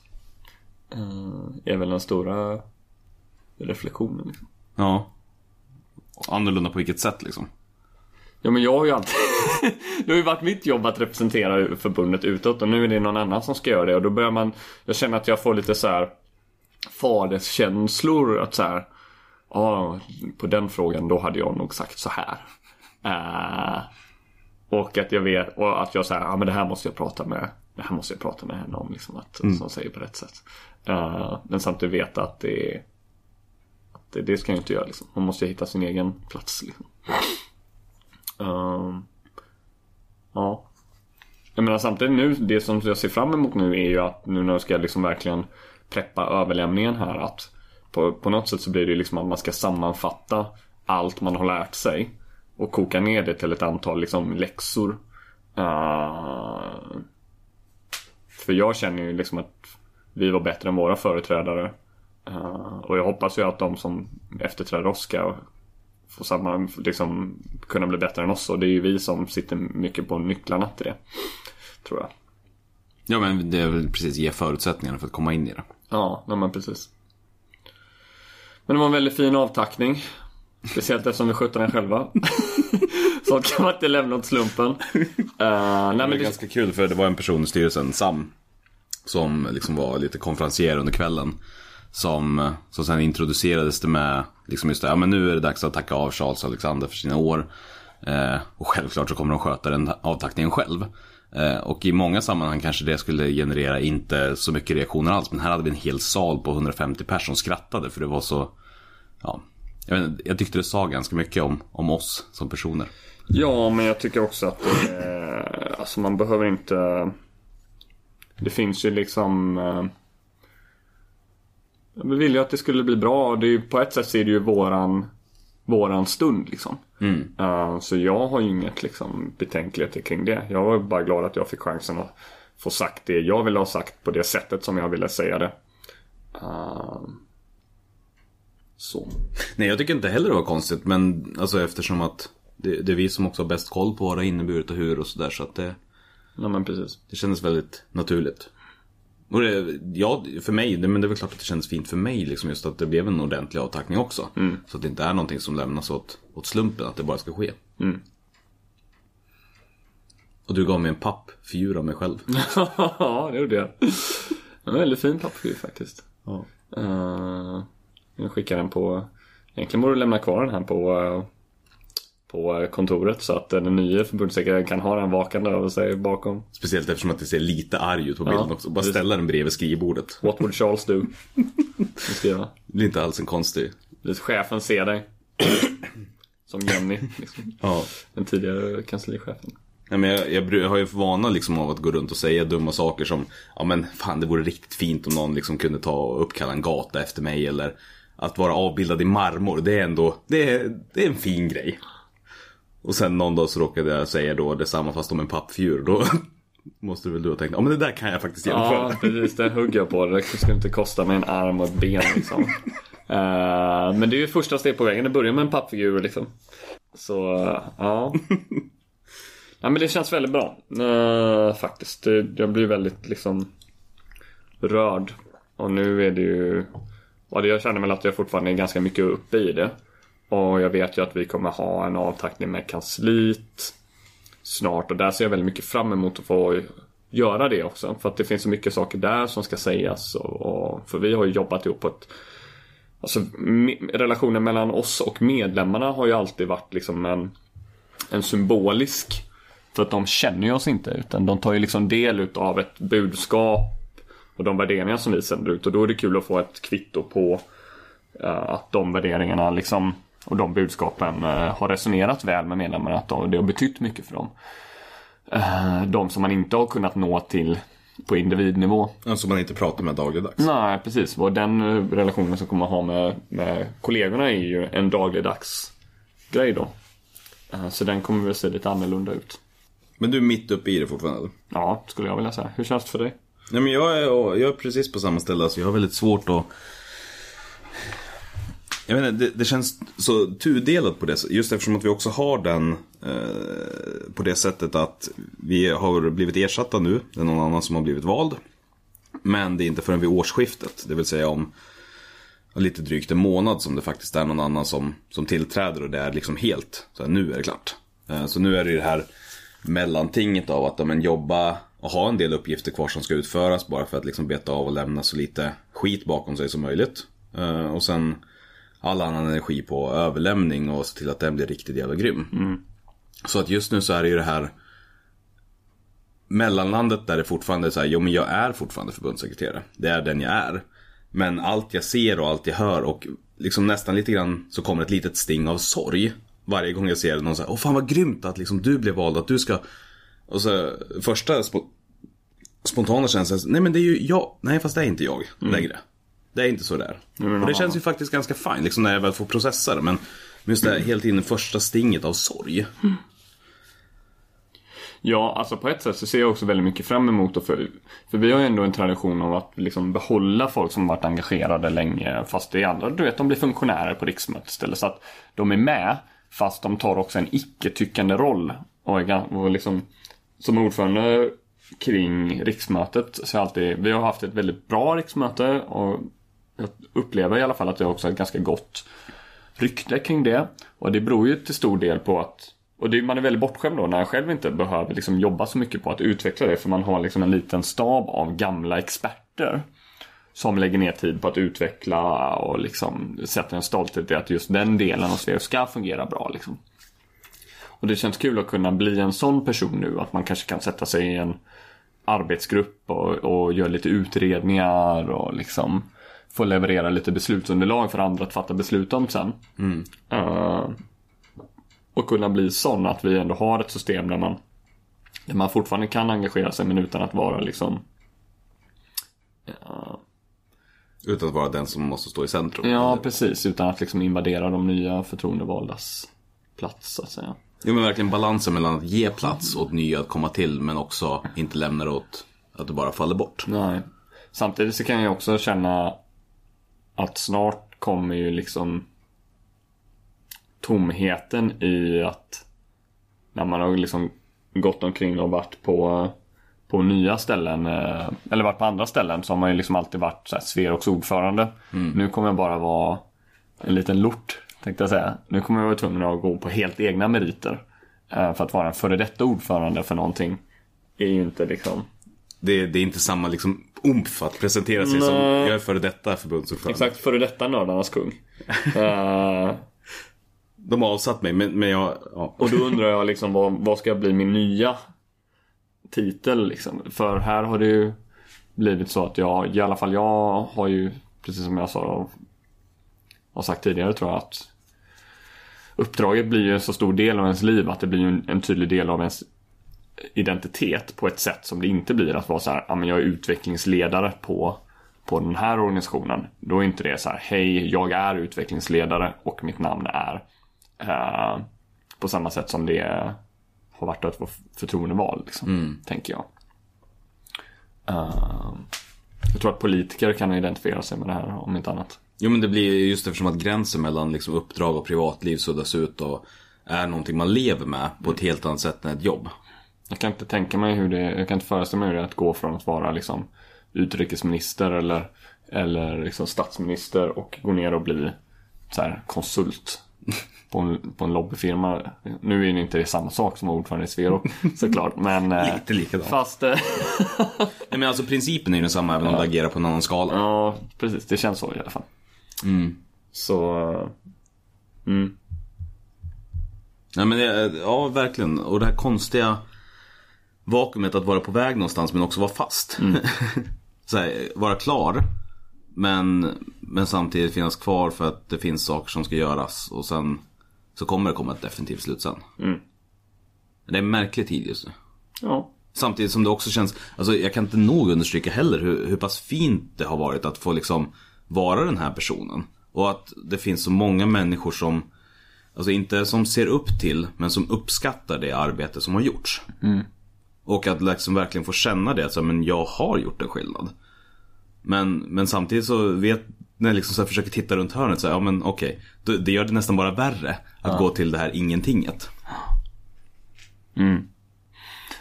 Eh, är väl den stora reflektionen. Liksom. Ja. Annorlunda på vilket sätt liksom? Ja men jag har ju alltid... *laughs* det har ju varit mitt jobb att representera förbundet utåt och nu är det någon annan som ska göra det och då börjar man... Jag känner att jag får lite så här faderskänslor att så här... Ja, på den frågan då hade jag nog sagt så här. Eh, Och att jag vet, och att jag säger, ja men det här måste jag prata med, det här måste jag prata med henne om liksom att, som säger på rätt sätt. Eh, men samtidigt veta att det är, det, det ska jag inte göra liksom. Man måste hitta sin egen plats liksom. Um, ja. Jag menar samtidigt nu, det som jag ser fram emot nu är ju att nu när jag ska liksom verkligen preppa överlämningen här att på, på något sätt så blir det ju liksom att man ska sammanfatta allt man har lärt sig och koka ner det till ett antal liksom läxor. Uh, för jag känner ju liksom att vi var bättre än våra företrädare. Eh, och jag hoppas ju att de som efterträder oss ska få samma, liksom kunna bli bättre än oss. Och det är ju vi som sitter mycket på nycklarna till det. Tror jag. Ja men det är väl precis ge förutsättningarna för att komma in i det. Ja, nej, men precis. Men det var en väldigt fin avtackning. Speciellt eftersom vi skötte den själva. *laughs* Sånt kan man inte lämna åt slumpen. Uh, nej, det var det, ganska kul för det var en person i styrelsen, Sam, som liksom var lite konferencier under kvällen. Som, eh, som sen introducerades det med, liksom just det, ja men nu är det dags att tacka av Charles Alexander för sina år. Eh, och självklart så kommer de sköta den avtackningen själv. Eh, och i många sammanhang kanske det skulle generera inte så mycket reaktioner alls. Men här hade vi en hel sal på 150 personer som skrattade för det var så, ja. Jag, vet, inte, jag tyckte det sa ganska mycket om, om oss som personer. ja, men jag tycker också att det, eh, alltså man behöver inte... Det finns ju liksom... Eh, vi ville ju att det skulle bli bra. Det är på ett sätt så är det ju våran, våran stund liksom. Eh, så jag har ju inget liksom betänkligheter kring det. Jag var bara glad att jag fick chansen att få sagt det jag ville ha sagt på det sättet som jag ville säga det. Eh, så. Nej, jag tycker inte heller det var konstigt. Men alltså eftersom att det, det är vi som också har bäst koll på vad det har inneburit och hur och sådär. Så att det, Ja men precis. det kändes väldigt naturligt. Och det, ja, för mig, det, men det är väl klart att det kändes fint för mig liksom just att det blev en ordentlig avtackning också. Så att det inte är någonting som lämnas åt, åt slumpen, att det bara ska ske. Mm. Och du gav mig en pappfigur av mig själv. *laughs* ja, det gjorde jag. En väldigt fin pappfigur faktiskt. Ja. Uh, jag skickar den på... Egentligen borde du lämna kvar den här på, eh, på kontoret så att den nya förbundssekreteraren kan ha den vakande över sig bakom. Speciellt eftersom att det ser lite arg ut på bilden Ja, också. Bara ställa den bredvid skrivbordet. What would Charles do? Jag. Det blir inte alls en konstig... Chefen ser dig. *clears throat* Som Jenny, liksom. Ja. den tidigare kanslichefen. Nej, men jag, jag, har ju för vana liksom av att gå runt och säga dumma saker som Ja men fan det vore riktigt fint om någon liksom kunde ta och uppkalla en gata efter mig eller Att vara avbildad i marmor det är ändå Det är, det är en fin grej Och sen någon dag så råkade jag säga då detsamma fast om en pappfigur Då *laughs* måste väl du ha tänkt Ja men det där kan jag faktiskt genomföra Ja, precis. Det hugger jag på. Det skulle inte kosta mig en arm och ett ben liksom. *laughs* Eh, men det är ju första steg på vägen. Det börjar med en pappfigur liksom. Så, eh, ja. *laughs* ja. men det känns väldigt bra. Eh, faktiskt. Jag blir väldigt liksom rörd. Och nu är det ju... Ja, jag känner väl att jag fortfarande är ganska mycket uppe i det. Och jag vet ju att vi kommer ha en avtackning med kansliet snart och där ser jag väldigt mycket fram emot att få göra det också. För att det finns så mycket saker där som ska sägas. Och, och, för vi har ju jobbat ihop på ett... Alltså me- relationen mellan oss och medlemmarna har ju alltid varit liksom en, en symbolisk. För att de känner ju oss inte utan de tar ju liksom del utav ett budskap och de värderingar som vi sänder ut. Och då är det kul att få ett kvitto på uh, att de värderingarna liksom och de budskapen eh, har resonerat väl med medlemmarna. Att de, det har betytt mycket för dem. Eh, de som man inte har kunnat nå till på individnivå. Alltså man inte pratar med dagligdags Nej, precis. Och den eh, relationen som kommer ha med, med kollegorna är ju en dagligdags grej då. Så den kommer väl se lite annorlunda ut. Men du är mitt uppe i det fortfarande? Ja, skulle jag vilja säga. Hur känns det för dig? Nej men jag är, jag är precis på samma ställe, alltså jag har väldigt svårt att jag menar, det, det känns så tudelat på det Just eftersom att vi också har den eh, På det sättet att Vi har blivit ersatta nu Det är någon annan som har blivit vald Men det är inte förrän vid årsskiftet Det vill säga om Lite drygt en månad som det faktiskt är någon annan som, som tillträder och det är liksom helt Så här, nu är det klart eh, Så nu är det ju det här mellantinget av att ja, men, jobba och ha en del uppgifter kvar som ska utföras bara för att liksom beta av och lämna så lite skit bakom sig som möjligt. Eh, och sen all annan energi på överlämning och se till att den blir riktigt jävla grym. Så att just nu så är det ju det här mellanlandet där det fortfarande är så här, jo men jag är fortfarande förbundssekreterare. Det är den jag är. Men allt jag ser och allt jag hör och liksom nästan lite grann så kommer ett litet sting av sorg. Varje gång jag ser någon säga, åh fan vad grymt att liksom du blev vald, att du ska... Och så första spo... spontana känslan, nej men det är ju jag, nej fast det är inte jag längre. Det är inte så där. men och det känns ju faktiskt ganska fint liksom när jag väl får processa det. Men just det här, hela tiden första stinget av sorg. Ja, alltså på ett sätt så ser jag också väldigt mycket fram emot och för, för vi har ju ändå en tradition av att liksom behålla folk som varit engagerade länge fast det är andra, du vet, de blir funktionärer på riksmötet istället. Så att de är med fast de tar också en icke-tyckande roll. Och, är, och liksom, som ordförande kring riksmötet så är alltid, vi har haft ett väldigt bra riksmöte och jag upplever i alla fall att det också är ett ganska gott rykte kring det. Och det beror ju till stor del på att och det, man är väldigt bortskämd då när jag själv inte behöver liksom jobba så mycket på att utveckla det för man har liksom en liten stab av gamla experter. Som lägger ner tid på att utveckla och liksom sätter en stolthet i att just den delen av Sverige ska fungera bra. Liksom. Och det känns kul att kunna bli en sån person nu. Att man kanske kan sätta sig i en arbetsgrupp och, och göra lite utredningar och liksom få leverera lite beslutsunderlag för andra att fatta beslut om sen. Eh, och kunna bli sån att vi ändå har ett system där man, där man fortfarande kan engagera sig men utan att vara liksom Utan att vara den som måste stå i centrum. Ja, precis. Utan att liksom invadera de nya förtroendevaldas plats så att säga. Jo men verkligen balansen mellan att ge plats åt nya att komma till men också inte lämna det åt att det bara faller bort. Nej. Samtidigt så kan jag också känna att snart kommer ju liksom tomheten i att när man har liksom gått omkring och varit på, på nya ställen eh, eller varit på andra ställen så har man ju liksom alltid varit så här Sverox ordförande. Nu kommer jag bara vara en liten lort tänkte jag säga. Nu kommer jag vara tvungen att gå på helt egna meriter. Eh, För att vara en före detta ordförande för någonting är ju inte liksom Det, det är inte samma liksom umf att presentera sig som Nej. jag är före detta förbundsordförande. Exakt, före detta nördarnas kung. *laughs* Eh, De har avsatt mig men, men jag, ja. och då undrar jag liksom vad, vad ska bli min nya titel liksom? För här har det ju blivit så att jag, i alla fall jag har ju, precis som jag sa, har sagt tidigare tror jag att uppdraget blir ju en så stor del av ens liv att det blir en, en tydlig del av ens identitet på ett sätt som det inte blir att vara så här, ja men jag är utvecklingsledare på, på den här organisationen. Då är inte det så här, hej jag är utvecklingsledare och mitt namn är. Eh, på samma sätt som det har varit att vara förtroendeval, liksom, tänker jag. Eh, jag tror att politiker kan identifiera sig med det här om inte annat. Jo men det blir just eftersom att gränsen mellan liksom uppdrag och privatliv suddas ut och är någonting man lever med på ett helt annat sätt än ett jobb. Jag kan inte tänka mig hur det, jag kan inte föreställa mig hur det är att gå från att vara liksom utrikesminister eller, eller liksom statsminister och gå ner och bli så här, konsult på en, på en lobbyfirma. Nu är det inte det samma sak som ordförande i Sverok *laughs* såklart. Men, eh, Lite likadant. Fast, eh, *laughs* Nej, men alltså principen är ju densamma även om det agerar på en annan skala. ja precis, det känns så i alla fall. Så, eh, mm. Nej men det, ja verkligen. Och det här konstiga vakuumet att vara på väg någonstans men också vara fast. *laughs* så här, vara klar. Men, men samtidigt finnas kvar för att det finns saker som ska göras. Och sen så kommer det komma ett definitivt slut sen. Mm. Det är en märklig tid just nu. ja. Samtidigt som det också känns, alltså jag kan inte nog understryka heller hur, hur pass fint det har varit att få liksom vara den här personen. Och att det finns så många människor som, alltså inte som ser upp till, men som uppskattar det arbete som har gjorts. Och att liksom verkligen få känna det, att så, här, men jag har gjort en skillnad. Men, men samtidigt så vet, när jag liksom så försöker titta runt hörnet så här, ja men okej, då- det gör det nästan bara värre att gå till det här ingentinget.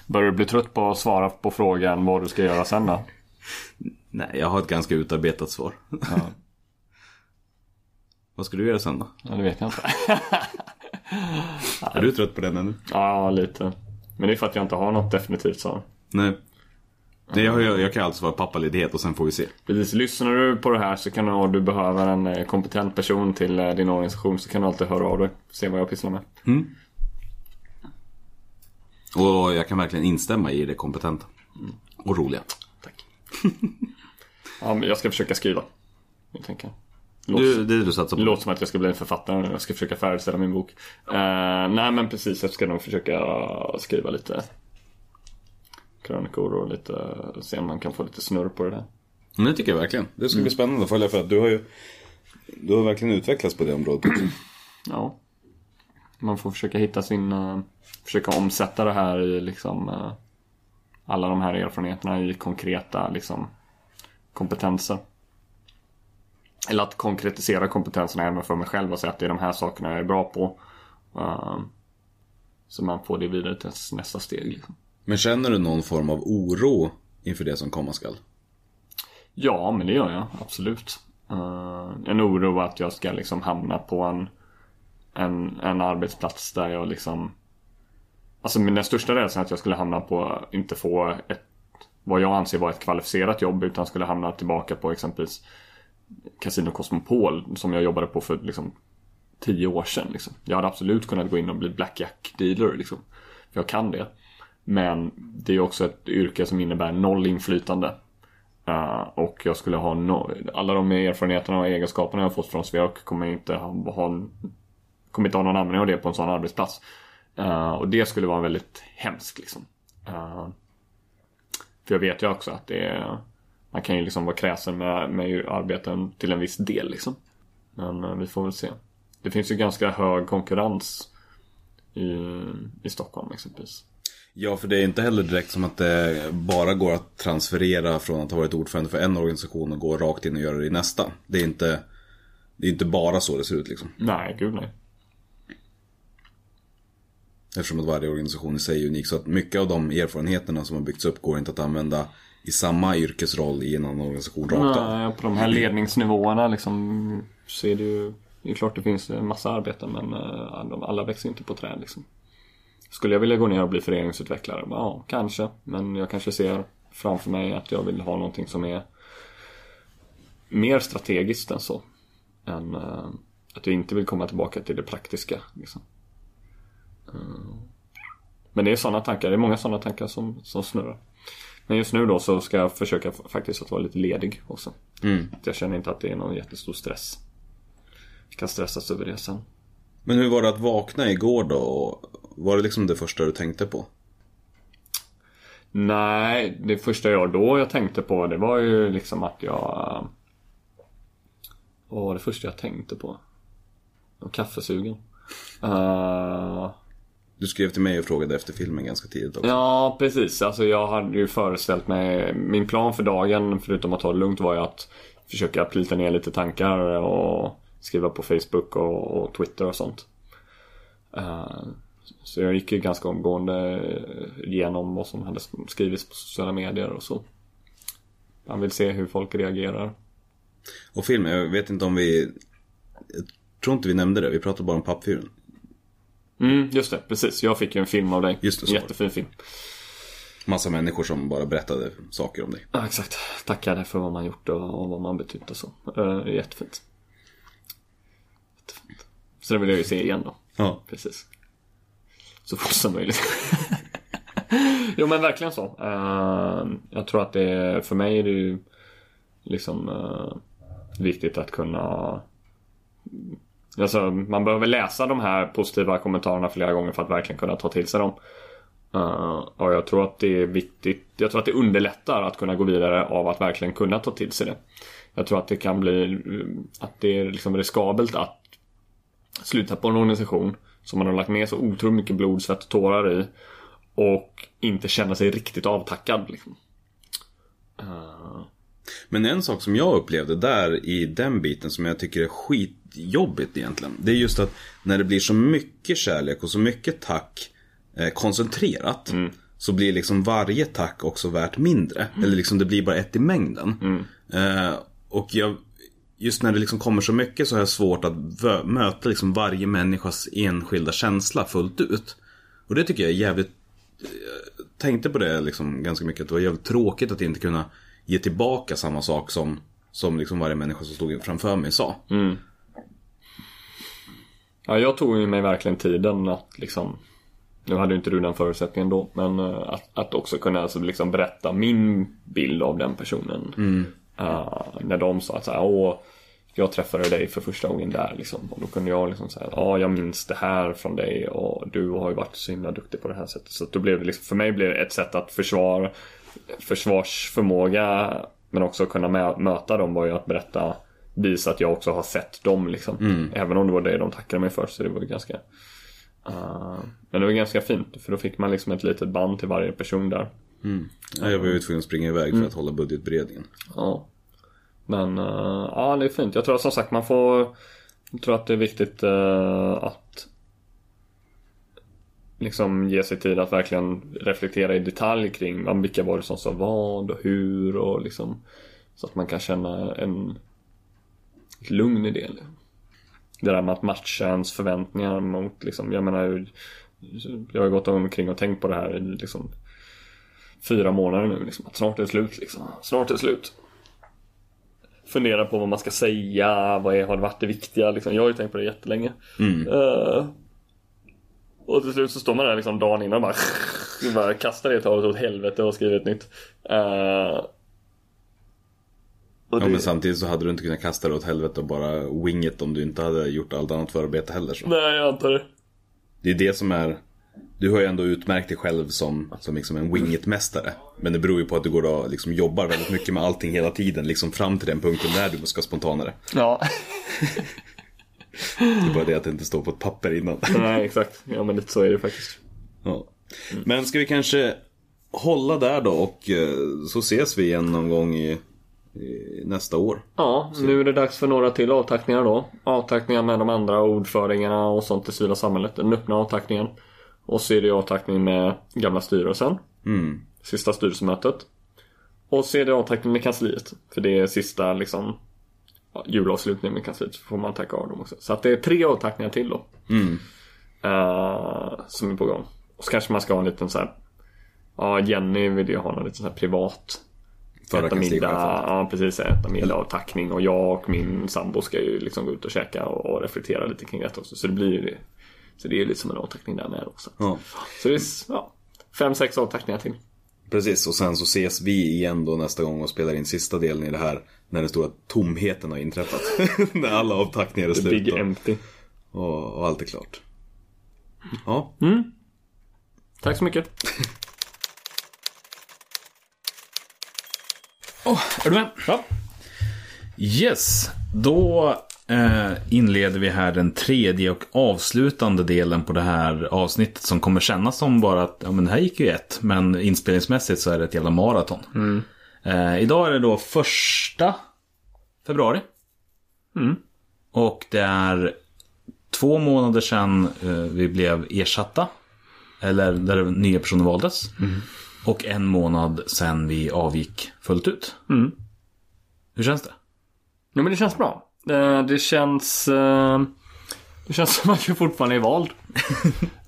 Börjar du bli trött på att svara på frågan vad du ska göra sen då? Nej, jag har ett ganska utarbetat svar. *laughs* Vad ska du göra sen då? Ja, det vet jag inte. *laughs* Är du trött på den ännu? Ja, lite. Men det är för att jag inte har något definitivt svar. Nej. Nej jag, jag, jag kan alltså vara pappaledighet och sen får vi se. Precis, lyssnar du på det här så kan du, och du behöver en eh, kompetent person till eh, din organisation så kan du alltid höra av dig. Se vad jag pysslar med. Och jag kan verkligen instämma i det kompetenta. Och roliga. Tack. *laughs* ja, men jag ska försöka skriva. Jag tänker. Du, det du satsar på? låter som att jag ska bli en författare. Jag ska försöka färdigställa min bok. Eh, nej men precis, jag ska nog försöka skriva lite krönikor och lite, se om man kan få lite snurr på det där. Men det tycker jag verkligen. Det ska bli spännande att följa för att du har ju Du har verkligen utvecklats på det området. *clears throat* Ja. Man får försöka hitta sin, eh, försöka omsätta det här i liksom eh, alla de här erfarenheterna i konkreta liksom kompetenser. Eller att konkretisera kompetenserna även för mig själv och säga att det är de här sakerna jag är bra på. Eh, så man får det vidare till nästa steg. Liksom. Men känner du någon form av oro inför det som komma skall? Ja, men det gör jag absolut. Eh, en oro att jag ska liksom hamna på en, en, en arbetsplats där jag liksom Alltså min största rädslan är att jag skulle hamna på, inte få ett vad jag anser vara ett kvalificerat jobb utan skulle hamna tillbaka på exempelvis Casino Cosmopol som jag jobbade på för liksom tio år sedan. Liksom. Jag hade absolut kunnat gå in och bli blackjack dealer liksom. För jag kan det. Men det är också ett yrke som innebär noll inflytande. Uh, och jag skulle ha no alla de erfarenheterna och egenskaperna jag fått från Sverok kommer inte ha, ha kommer inte ha någon användning av det på en sån arbetsplats. Uh, och det skulle vara väldigt hemskt liksom. Uh, för jag vet ju också att det är, man kan ju liksom vara kräsen med, med arbeten till en viss del liksom. Men uh, vi får väl se. Det finns ju ganska hög konkurrens i, i Stockholm exempelvis. Ja, för det är inte heller direkt som att det bara går att transferera från att ha varit ordförande för en organisation och gå rakt in och göra det i nästa. Det är inte, det är inte bara så det ser ut liksom. Nej, gud nej. Eftersom att varje organisation i sig är unik. Så att mycket av de erfarenheterna som har byggts upp går inte att använda i samma yrkesroll i en annan organisation rakt av. På de här ledningsnivåerna liksom så är det ju det är klart det finns en massa arbeten men de, alla växer inte på träd liksom. Skulle jag vilja gå ner och bli föreningsutvecklare? Ja, kanske. Men jag kanske ser framför mig att jag vill ha någonting som är mer strategiskt än så. Än uh, att jag inte vill komma tillbaka till det praktiska. Liksom. Uh, men det är sådana tankar, det är många sådana tankar som, som snurrar. Men just nu då så ska jag försöka faktiskt att vara lite ledig också. Mm. Jag känner inte att det är någon jättestor stress. Jag kan stressas över det sen. Men hur var det att vakna igår då? Var det liksom det första du tänkte på? Nej, det första jag då jag tänkte på det var ju liksom att jag... Vad var det första jag tänkte på? Kaffesugen. Uh, Du skrev till mig och frågade efter filmen ganska tidigt också. ja, precis. Alltså jag hade ju föreställt mig... Min plan för dagen, förutom att ta det lugnt, var ju att försöka plita ner lite tankar och skriva på Facebook och, och Twitter och sånt. Uh, så jag gick ju ganska omgående igenom vad som hade skrivits på sociala medier och så. Man vill se hur folk reagerar. Och filmen, jag vet inte om vi... Jag tror inte vi nämnde det, vi pratade bara om pappfyren. Mm, just det, precis. Jag fick ju en film av dig. Just det, så det. jättefin film. Massa människor som bara berättade saker om dig. Ja, exakt. Tackade för vad man gjort och, och vad man betytt och så. Uh, jättefint. jättefint. Så det vill jag ju se igen då. Ja. Precis. Så fort som möjligt. *laughs* jo men verkligen så. Uh, jag tror att det är, för mig är det ju liksom uh, viktigt att kunna Alltså man behöver läsa de här positiva kommentarerna flera gånger för att verkligen kunna ta till sig dem. Uh, och jag tror att det är viktigt. Jag tror att det underlättar att kunna gå vidare av att verkligen kunna ta till sig det. Jag tror att det kan bli att det är liksom riskabelt att sluta på en organisation som man har lagt ner så otroligt mycket blod, svett och tårar i och inte känna sig riktigt avtackad. Liksom. Uh, Men en sak som jag upplevde där i den biten som jag tycker är skitjobbigt egentligen. Det är just att när det blir så mycket kärlek och så mycket tack eh, koncentrerat. Så blir liksom varje tack också värt mindre. Eller liksom det blir bara ett i mängden. Eh, och jag, just när det liksom kommer så mycket så har jag svårt att vö- möta liksom varje människas enskilda känsla fullt ut. Och det tycker jag är jävligt tänkte på det liksom ganska mycket. Att det var jävligt tråkigt att inte kunna ge tillbaka samma sak som, som liksom varje människa som stod framför mig sa. Ja, jag tog mig verkligen tiden att liksom Nu hade ju inte du den förutsättningen då, men eh, att, att också kunna alltså liksom berätta min bild av den personen. Eh, när de sa att så här, åh, jag träffade dig för första gången där liksom. Och då kunde jag liksom säga, ja jag minns det här från dig och du har ju varit så himla duktig på det här sättet. Så då blev det liksom, för mig blev det ett sätt att försvara försvarsförmåga men också kunna mä- möta dem var ju att berätta visa att jag också har sett dem liksom. Även om det var det de tackade mig för så det var ju ganska eh, Men det var ganska fint för då fick man liksom ett litet band till varje person där. Ja, jag var ju tvungen att springa iväg för att hålla budgetberedningen. Ja. Men eh, ja, det är fint. Jag tror som sagt man får Jag tror att det är viktigt eh, att Liksom ge sig tid att verkligen reflektera i detalj kring vilka var det som sa vad och hur och liksom Så att man kan känna en ett lugn i det. Det där med att matcha ens förväntningar mot liksom, jag menar Jag har gått omkring och tänkt på det här i liksom Fyra månader nu liksom, att snart är det slut liksom. Snart är det slut fundera på vad man ska säga, vad är, har varit det viktiga liksom. Jag har ju tänkt på det jättelänge. Eh, och till slut så står man där liksom dagen innan och bara, *laughs* bara kastar det talet åt helvete och skriver ett nytt. Eh, och Ja, det- men samtidigt så hade du inte kunnat kasta det åt helvete och bara wing it om du inte hade gjort allt annat förarbete heller. Så. Nej, jag antar det. Det är det som är Du har ju ändå utmärkt dig själv som, som liksom en wing it-mästare. Men det beror ju på att du går och liksom jobbar väldigt mycket med allting hela tiden. Liksom fram till den punkten där du ska spontanare. Ja, *laughs* Det är bara det att det inte står på ett papper innan. *laughs* nej exakt. Ja men lite så är det faktiskt. Ja. Men ska vi kanske hålla där då och eh, så ses vi igen någon gång i nästa år. Ja, nu är det dags för några till avtackningar då. Avtackningar med de andra ordföringarna och sånt i civila samhället. Den öppna avtackningen. Och så är det avtackning med gamla styrelsen. Sista styrelsemötet. Och så är det avtackning med kansliet. För det är sista liksom ja, julavslutningen med kansliet. Så får man tacka av dem också. Så att det är tre avtackningar till då. Eh, som är på gång. Och så kanske man ska ha en liten så här. Ja, Jenny vill ju ha någon liten så här privat Förra äta middag, ja precis, äta middag och tackning och jag och min sambo ska ju liksom gå ut och käka och, reflektera lite kring det också. Så det blir ju. Så det är lite som en avtackning där med också. Ja, Så det är ja, fem, sex avtackningar till. precis. Och sen så ses vi igen då nästa gång och spelar in sista delen i det här. När den stora tomheten har inträffat. *laughs* när alla avtackningar är The slut. big och- empty. Och, och allt är klart. Ja, Tack så mycket. *laughs* Är du med? Ja. Yes, då eh, inleder vi här den tredje och avslutande delen på det här avsnittet som kommer kännas som bara att ja, men det här gick ju ett, men inspelningsmässigt så är det ett jävla maraton. Eh, idag är det då första februari. Och det är två månader sedan eh, vi blev ersatta. Eller där nya personer valdes. Och en månad sedan vi avgick fullt ut. Hur känns det? Jo men det känns bra. Eh, Det känns... eh, Det känns *laughs* som att jag fortfarande är vald. *laughs*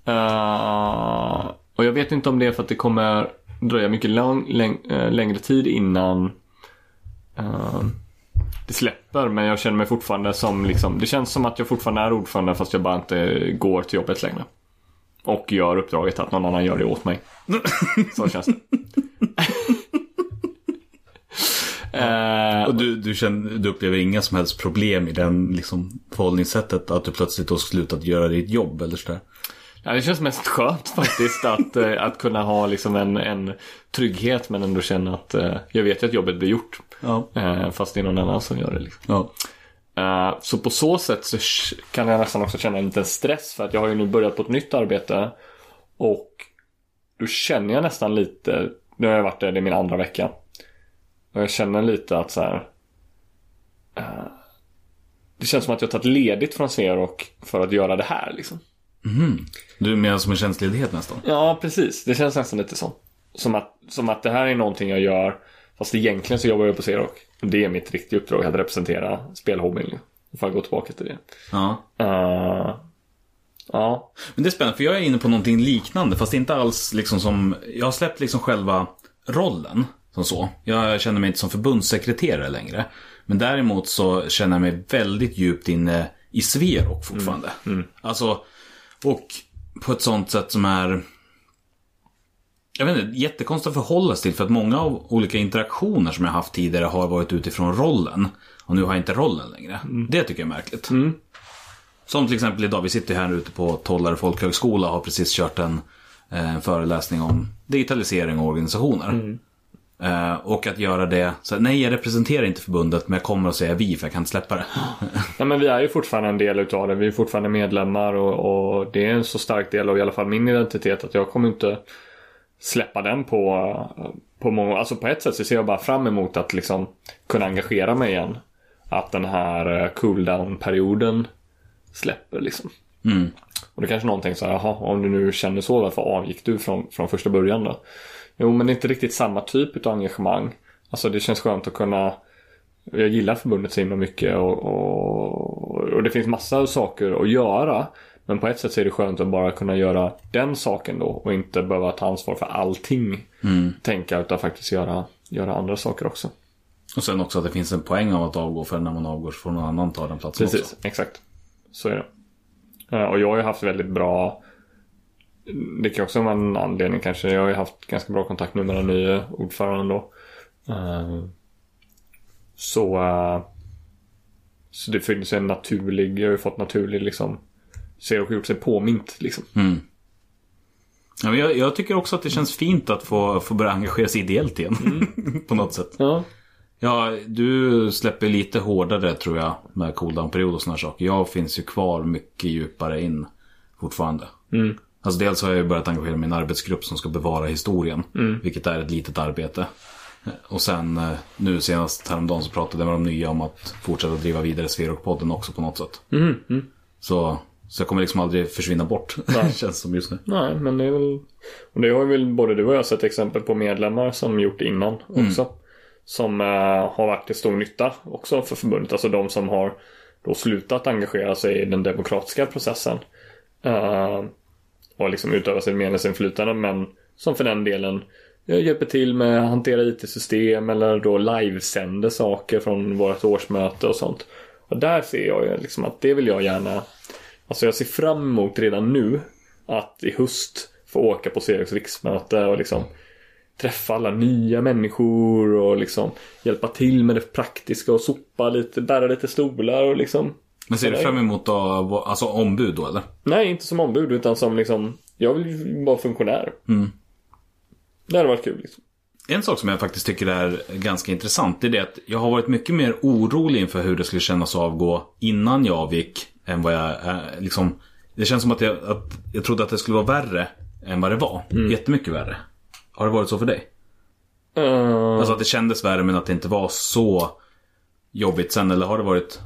Eh, och jag vet inte om det är för att det kommer dröja mycket lång, läng, längre tid innan eh, det släpper. Men jag känner mig fortfarande som liksom, det känns som att jag fortfarande är ordförande fast jag bara inte går till jobbet längre. Och gör uppdraget att någon annan gör det åt mig. *laughs* Så känns det. *laughs* Eh, Och du, du, känner, du upplever inga som helst problem i den liksom, förhållningssättet att du plötsligt har slutat göra ditt jobb eller sådär? Ja, det känns mest skönt faktiskt att, eh, att kunna ha liksom en, en trygghet men ändå känna att eh, jag vet ju att jobbet blir gjort. Ja. Fast det är någon annan som gör det. Liksom. ja. Eh, så på så sätt så kan jag nästan också känna en liten stress för att jag har ju nu börjat på ett nytt arbete. Och då känner jag nästan lite, nu har jag varit där, det är min andra vecka. Och jag känner lite att så här. eh, det känns som att jag tagit ledigt från Sverok för att göra det här liksom. Du menar som en tjänstledighet nästan? Ja, precis. Det känns nästan lite så. Som att, som att det här är någonting jag gör. Fast egentligen så jobbar jag på Xerox. Det är mitt riktiga uppdrag, att representera spelhobbyn. Får jag gå tillbaka till det. Ja. Uh, ja. Men det är spännande, för jag är inne på någonting liknande, fast inte alls liksom som... Jag har släppt liksom själva rollen, som så. Jag känner mig inte som förbundssekreterare längre. Men däremot så känner jag mig väldigt djupt inne i Sverok fortfarande. Alltså, och på ett sånt sätt som är jag vet inte, jättekonstigt att förhålla sig till för att många av olika interaktioner som jag haft tidigare har varit utifrån rollen. Och nu har jag inte rollen längre. Det tycker jag är märkligt. Som till exempel idag, vi sitter här ute på Tollare folkhögskola och har precis kört en eh, föreläsning om digitalisering och organisationer. Eh, och att göra det, så nej jag representerar inte förbundet men jag kommer att säga vi för jag kan inte släppa det. *laughs* Nej, men vi är ju fortfarande en del utav det. Vi är fortfarande medlemmar och, och det är en så stark del av i alla fall min identitet att jag kommer inte släppa den på, på många, alltså på ett sätt så ser jag bara fram emot att liksom kunna engagera mig igen. Att den här eh, cooldown-perioden släpper liksom. Mm. Och det kanske någon tänker så här, jaha, om du nu känner så, varför avgick du från, från första början då? Jo, men det är inte riktigt samma typ av engagemang. Alltså det känns skönt att kunna jag gillar förbundet så himla mycket och, och, och det finns massa saker att göra. Men på ett sätt så är det skönt att bara kunna göra den saken då och inte behöva ta ansvar för allting. Tänka utan faktiskt göra, göra andra saker också. Och sen också att det finns en poäng av att avgå för när man avgår så får någon annan ta den platsen Precis, också. exakt. Så är det. Eh, Och jag har ju haft väldigt bra Det kan också vara en anledning kanske. Jag har ju haft ganska bra kontakt nu med den nya ordföranden då. Eh, Så eh, Så det finns en naturlig, jag har ju fått naturlig liksom Ser och gjort sig påmint liksom. Ja, men jag, jag tycker också att det känns fint att få, få börja engagera sig ideellt igen. *laughs* på något sätt. Ja. Ja, du släpper lite hårdare tror jag med cooldown-period och sådana saker. Jag finns ju kvar mycket djupare in fortfarande. Alltså dels har jag ju börjat engagera mig i en arbetsgrupp som ska bevara historien. Vilket är ett litet arbete. Och sen eh, nu senast häromdagen så pratade jag med de nya om att fortsätta driva vidare Sverok-podden också på något sätt. Så, så jag kommer liksom aldrig försvinna bort. *laughs* Känns som just nu. Nej, men det är väl... Och det har väl både du och jag sett exempel på medlemmar som gjort innan också. Som eh, har varit till stor nytta också för förbundet. Alltså de som har då slutat engagera sig i den demokratiska processen. Eh, och liksom utöva sitt medlemsinflytande men som för den delen eh, hjälper till med att hantera IT-system eller då livesänder saker från vårt årsmöte och sånt. Och där ser jag ju liksom att det vill jag gärna Alltså jag ser fram emot redan nu att i höst få åka på Seriks riksmöte och liksom träffa alla nya människor och liksom hjälpa till med det praktiska och sopa lite, bära lite stolar och liksom Men ser du fram emot att vara- alltså ombud då eller? Nej, inte som ombud utan som liksom Jag vill vara funktionär. Det hade varit kul liksom. En sak som jag faktiskt tycker är ganska intressant är det att jag har varit mycket mer orolig inför hur det skulle kännas att avgå innan jag avgick än vad jag eh, liksom Det känns som att jag, att jag trodde att det skulle vara värre än vad det var. Jättemycket värre. Har det varit så för dig? Eh, Alltså att det kändes värre men att det inte var så jobbigt sen eller har det varit?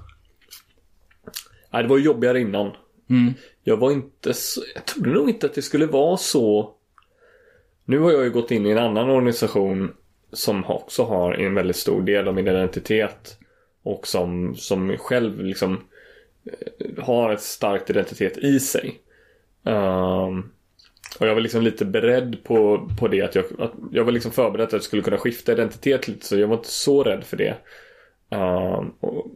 Nej, det var jobbigare innan. Jag var inte så, Jag trodde nog inte att det skulle vara så. Nu har jag ju gått in i en annan organisation som också har en väldigt stor del av min identitet. Och som, som själv liksom Eh, har ett starkt identitet i sig. Um, och jag var liksom lite beredd på, på det. Att jag, att jag var liksom förberedd att jag skulle kunna skifta identitet lite. Så jag var inte så rädd för det. Um, och,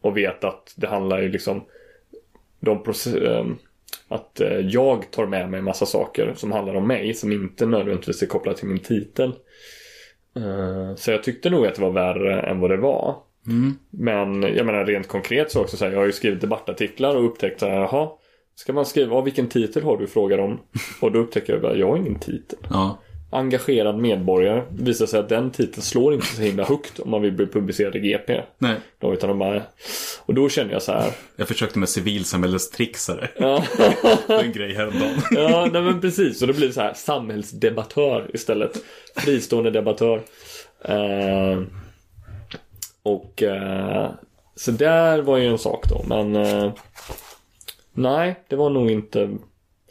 och vet att det handlar ju liksom de process, um, ehm, att eh, jag tar med mig en massa saker som handlar om mig som inte nödvändigtvis är kopplat till min titel. Uh, Så jag tyckte nog att det var värre än vad det var. Men jag menar rent konkret så också så här, jag har ju skrivit debattartiklar och upptäckt så här, jaha, ska man skriva, "Ja, vilken titel har du frågar de. Och då upptäcker jag bara, jag har ingen titel. Ja. Engagerad medborgare. Visar sig att den titeln slår inte så himla högt om man vill bli publicerad i GP. Nej. Då, utan de bara, och då kände jag så här, Jag försökte med civilsamhällestrixare. ja. *laughs* Det är en grej häromdagen. *laughs* Ja, nej men precis. Och då blir det så här samhällsdebattör istället. Fristående debattör. Eh, och eh, så där var ju en sak då. Men eh, nej, det var nog inte.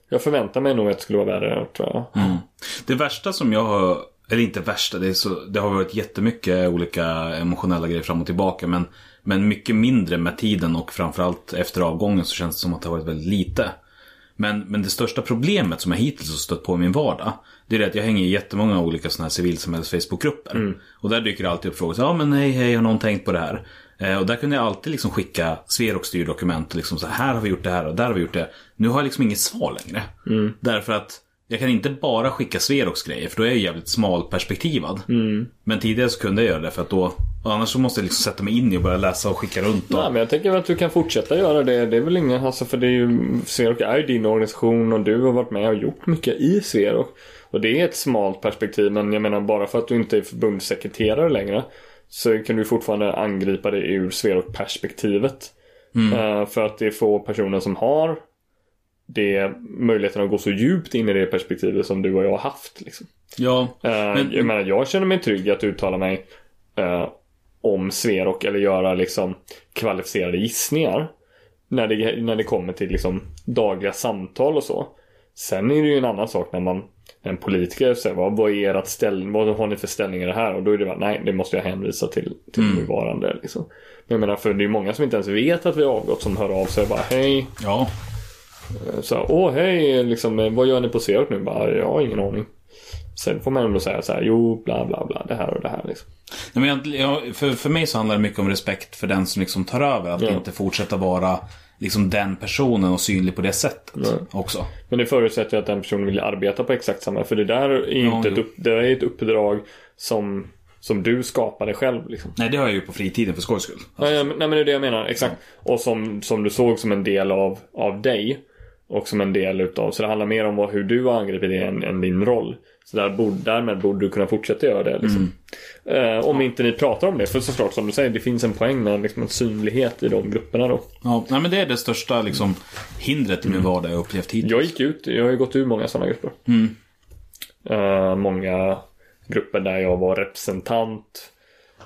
Jag förväntade mig nog att det skulle vara värre tror jag. Mm. Det värsta som jag har, eller inte värsta, det, är så, det har varit jättemycket olika emotionella grejer fram och tillbaka. Men, men mycket mindre med tiden och framförallt efter avgången så känns det som att det har varit väldigt lite. Men, men det största problemet som jag hittills har stött på i min vardag. Det är det att jag hänger i jättemånga olika sådana här civilsamhälls Facebookgrupper. Och där dyker det alltid upp frågor. Så, ja men hej hej, har någon tänkt på det här? Eh, och där kunde jag alltid liksom skicka Sverok styrdokument och liksom så här har vi gjort det här och där har vi gjort det. Nu har jag liksom inget svar längre. Därför att jag kan inte bara skicka Sveroks grejer för då är jag jävligt smalperspektivad. Men tidigare så kunde jag göra det för att då Annars så måste jag liksom sätta mig in i och börja läsa och skicka runt. Och... Nej, men jag tänker att du kan fortsätta göra det. Det är väl ingen, alltså för det är ju, Sverok är ju din organisation och du har varit med och gjort mycket i Sverok. Och det är ett smalt perspektiv, men jag menar bara för att du inte är förbundssekreterare längre så kan du fortfarande angripa det ur Sverok-perspektivet. Eh, för att det är få personer som har det möjligheten att gå så djupt in i det perspektivet som du och jag har haft. Liksom. Ja, Eh, Men- jag menar, jag känner mig trygg att uttala mig eh, om Sverok eller göra liksom kvalificerade gissningar. När det, när det kommer till liksom dagliga samtal och så. Sen är det ju en annan sak när man en politiker säger vad, vad är ert ställning, vad har ni för ställning i det här? Och då är det bara, nej det måste jag hänvisa till, till nuvarande liksom. Men jag menar för det är många som inte ens vet att vi har avgått som hör av sig och bara hej. ja. Så här, åh hej, liksom, eh, vad gör ni på Sverok nu? Bara, jag har ingen aning. Sen får man ändå säga så här, jo bla bla bla, det här och det här liksom. Nej, men jag, för, för mig så handlar det mycket om respekt för den som liksom tar över. Att Ja. inte fortsätta vara liksom den personen och synlig på det sättet också. Men det förutsätter ju att den personen vill arbeta på exakt samma. För det där är ju Ja, inte ett, upp, det är ett uppdrag som, som du skapade själv. Liksom. Nej, det har jag ju på fritiden för skojs skull. Nej, men- nej men det är det jag menar, exakt. Och som, som du såg som en del av, av dig. Och som en del utav, så det handlar mer om vad, hur du har angripit det än, än din roll. Så där borde, därmed borde du kunna fortsätta göra det. Liksom. Eh, om inte ni pratar om det, för såklart som du säger, det finns en poäng med liksom, en synlighet i de grupperna då. Ja, nej, men det är det största liksom, hindret i min vardag jag upplevt hittills. Jag gick ut, jag har ju gått ur många sådana grupper. Eh, många grupper där jag var representant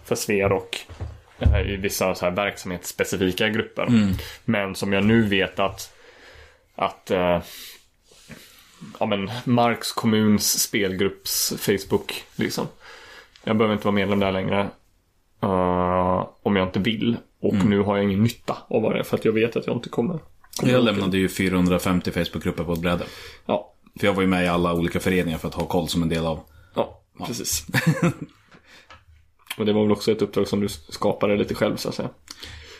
för Sverok eh, i vissa så här verksamhetsspecifika grupper. Men som jag nu vet att att eh, ja, men Marks kommuns spelgrupps Facebook liksom. Jag behöver inte vara medlem där längre. eh, om jag inte vill. Och nu har jag ingen nytta av det för att jag vet att jag inte kommer. kommer Jag lämnade ju 450 Facebookgrupper på ett bräde. Ja, För jag var ju med i alla olika föreningar för att ha koll som en del av... Ja, precis. *laughs* och det var väl också ett uppdrag som du skapade lite själv så att säga.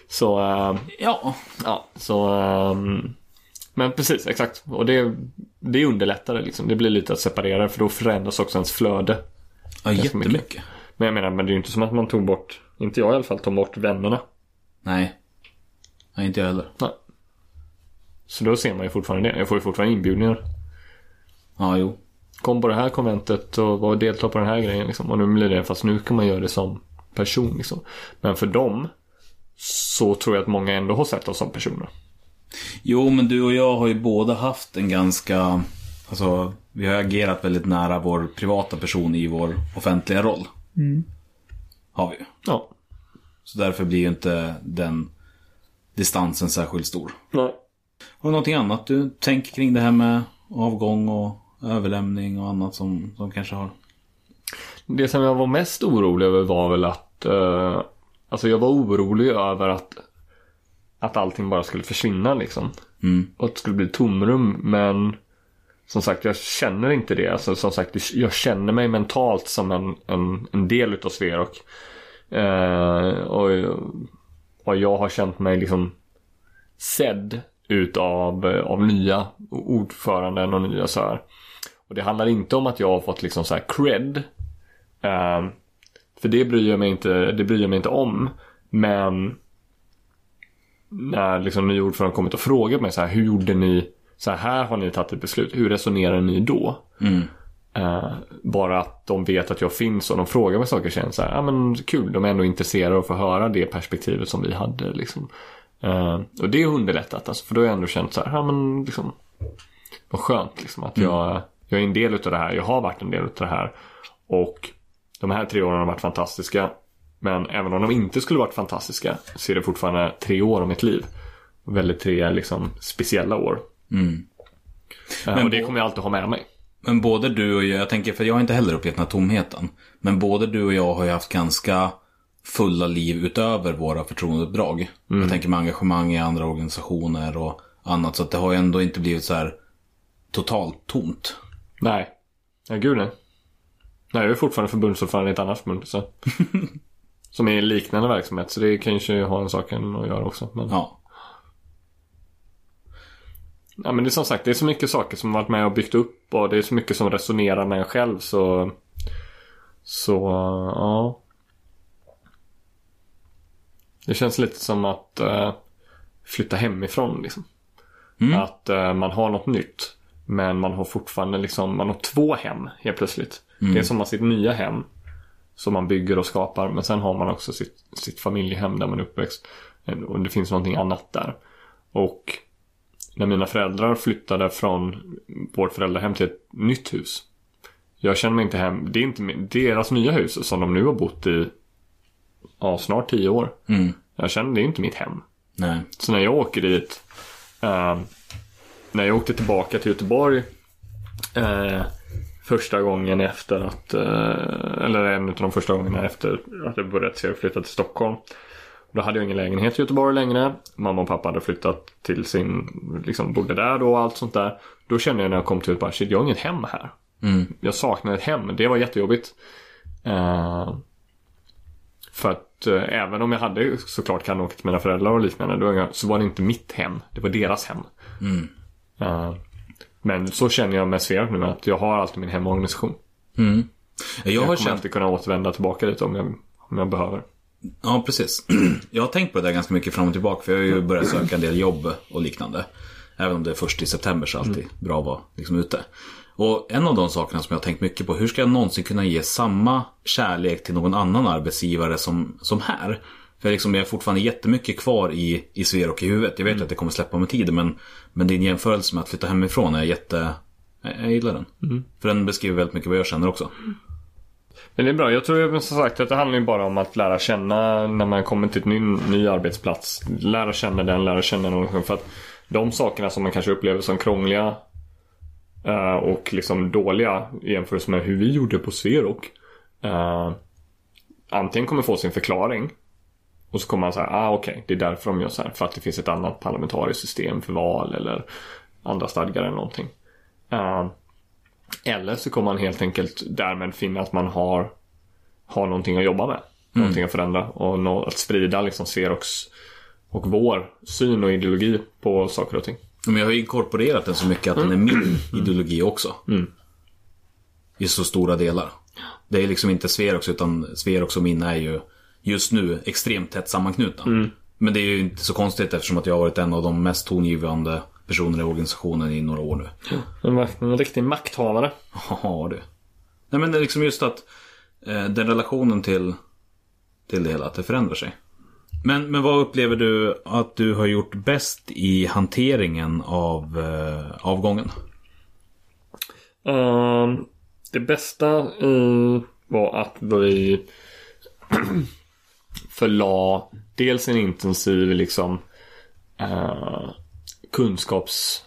Så, äh, Ja, ja, så... ehm, men precis, exakt. Och det, det underlättar det liksom. Det blir lite att separera för då förändras också ens flöde. Ja jättemycket. Men jag menar, men det är ju inte som att man tog bort, inte jag i alla fall, tog bort vännerna. Nej. Nej, inte jag heller. Nej. Så då ser man ju fortfarande det. Jag får ju fortfarande inbjudningar. Ja, jo. Kom på det här konventet och var delta på den här grejen liksom. Och nu blir det, fast nu kan man göra det som person liksom. Men för dem så tror jag att många ändå har sett oss som personer. Jo, men du och jag har ju båda haft en ganska... Alltså, vi har agerat väldigt nära vår privata person i vår offentliga roll. Har vi. Ja. Så därför blir ju inte den distansen särskilt stor. Nej. Har du någonting annat du tänker kring det här med avgång och överlämning och annat som, som kanske har... Det som jag var mest orolig över var väl att eh, Alltså jag var orolig över att Att allting bara skulle försvinna liksom. Mm. Och att det skulle bli tomrum men som sagt jag känner inte det. Alltså, som sagt jag känner mig mentalt som en, en, en del utav Sverok. Eh, och, och jag har känt mig liksom Sedd utav av nya ordföranden och nya så här. Och det handlar inte om att jag har fått liksom så här cred. Eh, för det bryr jag mig inte, det bryr jag mig inte om. Men när liksom ny ordförande kommit och frågat mig så här, hur gjorde ni? Så här, här har ni tagit ett beslut. Hur resonerar ni då? Mm. Eh, bara att de vet att jag finns och de frågar mig saker känns så här, ja men kul, de är ändå intresserade av att få höra det perspektivet som vi hade liksom. Eh, och det har underlättat alltså, för då har jag ändå känt så här, ja men liksom vad skönt liksom att jag, jag är en del utav det här, jag har varit en del utav det här. Och de här tre åren har varit fantastiska. Men även om de inte skulle varit fantastiska så är det fortfarande tre år av mitt liv. Väldigt tre liksom speciella år. Mm. Eh, och det kommer jag alltid ha med mig. Men både du och jag, jag tänker, för jag har inte heller upplevt den här tomheten. Men både du och jag har ju haft ganska fulla liv utöver våra förtroendeuppdrag. Jag tänker med engagemang i andra organisationer och annat. Så att det har ju ändå inte blivit så här totalt tomt. Nej. Nej, gud nej. Nej, jag är fortfarande förbundsordförande i ett annat förbund. Så. *laughs* Som är en liknande verksamhet. Så det kanske har en sak att göra också. Men... Ja. Ja men det är som sagt, det är så mycket saker som varit med och byggt upp och det är så mycket som resonerar med en själv så... Så, ja. Det känns lite som att eh, flytta hemifrån liksom. Att eh, man har något nytt. Men man har fortfarande liksom, man har två hem helt plötsligt. Det är som att sitt nya hem. Som man bygger och skapar. Men sen har man också sitt, sitt familjehem där man är uppväxt. Och det finns någonting annat där. Och när mina föräldrar flyttade från vårt föräldrahem till ett nytt hus. Jag känner mig inte hem. Det är inte deras nya hus som de nu har bott i ja, snart tio år. Mm. Jag känner det är inte mitt hem. Nej. Så när jag åker dit. eh, när jag åkte tillbaka till Göteborg. eh, första gången efter att. eh, eller en av de första gångerna efter att jag börjat se flytta till Stockholm. Då hade jag ingen lägenhet i Göteborg längre. Mamma och pappa hade flyttat till sin, liksom bodde där då och allt sånt där. Då kände jag när jag kom till Göteborg, shit jag har inget hem här. Jag saknar ett hem, det var jättejobbigt. Eh, för att eh, även om jag hade såklart kan åka till mina föräldrar och liknande. Då, så var det inte mitt hem, det var deras hem. Eh, men så känner jag med Sverok nu att jag har alltid min hemorganisation. Jag Jag har kommer känt alltid kunna återvända tillbaka dit om jag, om jag behöver. Ja, precis. *clears throat* Jag har tänkt på det där ganska mycket fram och tillbaka. För jag har ju börjat söka en del jobb och liknande. Även om det är först i september så är det alltid bra att vara liksom ute. Och en av de sakerna som jag har tänkt mycket på. Hur ska jag någonsin kunna ge samma kärlek till någon annan arbetsgivare som, som här? För liksom jag är fortfarande jättemycket kvar i, i Sverok i huvudet. Jag vet att det kommer släppa med tiden. Men, men din jämförelse med att flytta hemifrån är jätte... Jag, jag gillar den. För den beskriver väldigt mycket vad jag känner också. Men det är bra. Jag tror som sagt att det handlar ju bara om att lära känna när man kommer till en ny, ny arbetsplats. Lära känna den, lära känna någon. För att de sakerna som man kanske upplever som krångliga eh, och liksom dåliga i jämförelse med hur vi gjorde på Sverok. Uh, eh, antingen kommer få sin förklaring. Och så kommer man säga, ah okej, det är därför de gör så här. För att det finns ett annat parlamentariskt system för val eller andra stadgar eller någonting. Uh, eller så kommer man helt enkelt därmed finna att man har, har någonting att jobba med. Någonting att förändra och nå, att sprida liksom Xerox och vår syn och ideologi på saker och ting. Men jag har inkorporerat den så mycket att den är min ideologi också. I så stora delar. Det är liksom inte Sverox utan Sverox och min är ju just nu extremt tätt sammanknutna. Men det är ju inte så konstigt eftersom att jag har varit en av de mest tongivande personerna i organisationen i några år nu. Va- en riktig makthavare. Ja du. Nej men det är liksom just att eh, den relationen till, till det hela, att det förändrar sig. Men, men vad upplever du att du har gjort bäst i hanteringen av eh, avgången? Ehm, det bästa i var att vi *clears throat* förla dels en intensiv liksom eh, kunskaps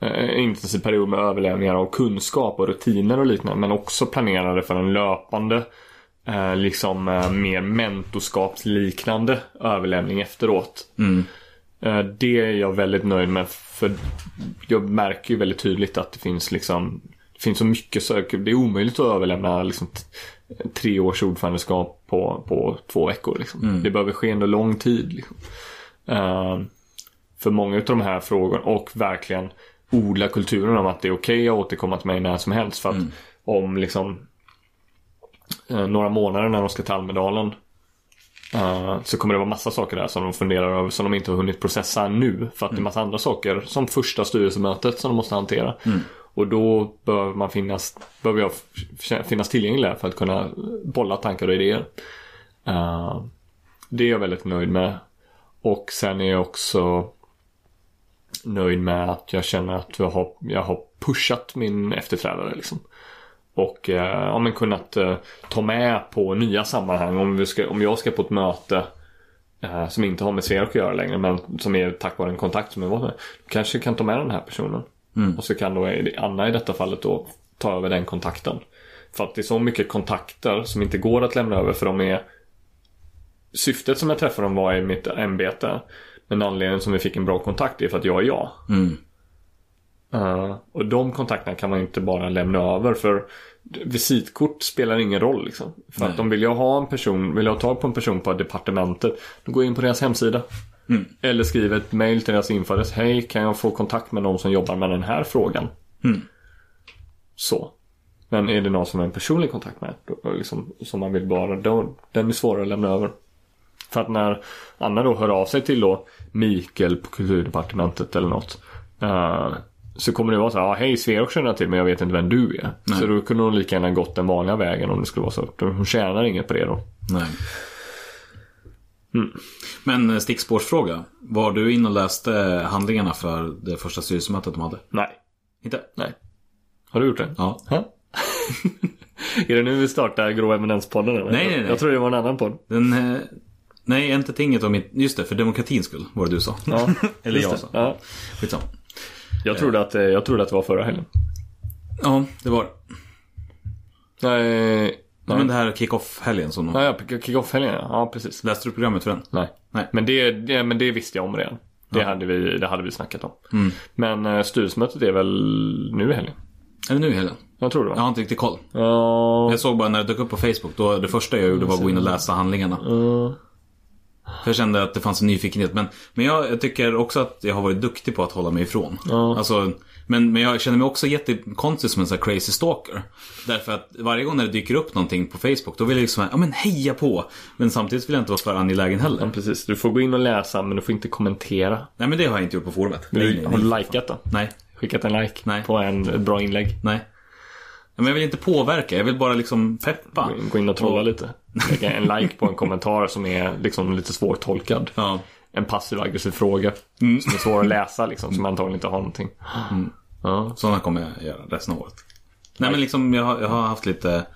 eh, intensiv period med överlämningar av kunskap och rutiner och liknande men också planerade för en löpande eh, liksom eh, mer mentorskapsliknande överlämning efteråt. Eh, Det är jag väldigt nöjd med för jag märker ju väldigt tydligt att det finns liksom Det finns så mycket saker. Det är omöjligt att överlämna liksom tre års ordförandeskap på, på två veckor. Liksom. Det behöver ske under lång tid. Liksom. För många av de här frågorna och verkligen odla kulturen om att det är okej att återkomma till mig när som helst. För att om liksom eh, några månader när de ska till Almedalen eh, så kommer det vara massa saker där som de funderar över som de inte har hunnit processa nu. För att det är massa andra saker som första styrelsemötet som de måste hantera. Och då bör man finnas, behöver jag finnas tillgänglig för att kunna bolla tankar och idéer. Eh, det är jag väldigt nöjd med. Och sen är jag också nöjd med att jag känner att jag har, jag har pushat min efterträdare. Liksom. Och eh, ja, men kunnat eh, ta med på nya sammanhang. Om, vi ska, om jag ska på ett möte eh, som inte har med Sverok att göra längre men som är tack vare en kontakt som jag var med. Då kanske jag kan ta med den här personen. Och så kan då Anna i detta fallet då ta över den kontakten. För att det är så mycket kontakter som inte går att lämna över för de är Syftet som jag träffade dem var i mitt ämbete. Men anledningen som vi fick en bra kontakt är för att jag är jag. Mm. Uh, och de kontakterna kan man inte bara lämna över för visitkort spelar ingen roll liksom. För Nej. att de vill jag ha en person, vill jag ha tag på en person på departementet, då går jag in på deras hemsida. Mm. Eller skriver ett mail till deras införes. Hej, kan jag få kontakt med någon som jobbar med den här frågan? Mm. Så. Men är det någon som har en personlig kontakt med, då, liksom, som man vill bara, då, den är svårare att lämna över. För att när Anna då hör av sig till då Mikael på kulturdepartementet eller något. eh, så kommer det vara så här, ah, hej Sverok känner jag till men jag vet inte vem du är. Nej. Så då kunde hon lika gärna gått den vanliga vägen om det skulle vara så. Hon tjänar inget på det då. Nej. Mm. Men eh, stickspårsfråga. Var du in och läste handlingarna för det första styrelsemötet de hade? Nej. Inte? Nej. Har du gjort det? Ja. Ha? *laughs* är det nu vi startar Grå Eminens-podden eller? Nej, nej, nej. Jag tror det var en annan podd. Den... Eh, nej, inte tinget om mitt... Just det, för demokratins skull var det du sa. *laughs* Ja. *laughs* Eller jag det. sa. Ja. Skitsamma. Jag, trodde att, eh, jag trodde att det var förra helgen. Ja, det var det. Nej. Ja, men det här kick-off-helgen som. Ja, ja, kick-off-helgen ja. precis. Läste du programmet för den? Nej. Nej. Men, det, det, men det visste jag om redan. Det, Ja. hade, vi, det hade vi snackat om. Mm. Men eh, styrelsemötet är väl nu i helgen? Eller nu i helgen? Jag tror det va? Jag har inte riktigt koll. Ja. Jag såg bara när det dök upp på Facebook. Då det första jag gjorde var att gå in och läsa handlingarna. Ja. För jag kände att det fanns en nyfikenhet. Men, men jag, jag tycker också att jag har varit duktig på att hålla mig ifrån. Ja. Alltså, men, men jag känner mig också jättekonstig som en sån här crazy stalker. Därför att varje gång när det dyker upp någonting på Facebook då vill jag liksom, ja men heja på. Men samtidigt vill jag inte vara för angelägen ja, heller. precis. Du får gå in och läsa men du får inte kommentera. Nej men det har jag inte gjort på forumet. Nej, du, nej, har du nej. likat då? Nej, Skickat en like Nej. på en, ett bra inlägg? nej. Men jag vill inte påverka, jag vill bara liksom peppa. Gå in- och trolla lite. Lägga en like på en kommentar som är liksom lite svårtolkad. Ja. En passiv aggressiv fråga. Mm. Som är svår att läsa liksom. Som antagligen inte har någonting. Ja. Sådana kommer jag göra resten av året. Nej men liksom jag har, jag har haft lite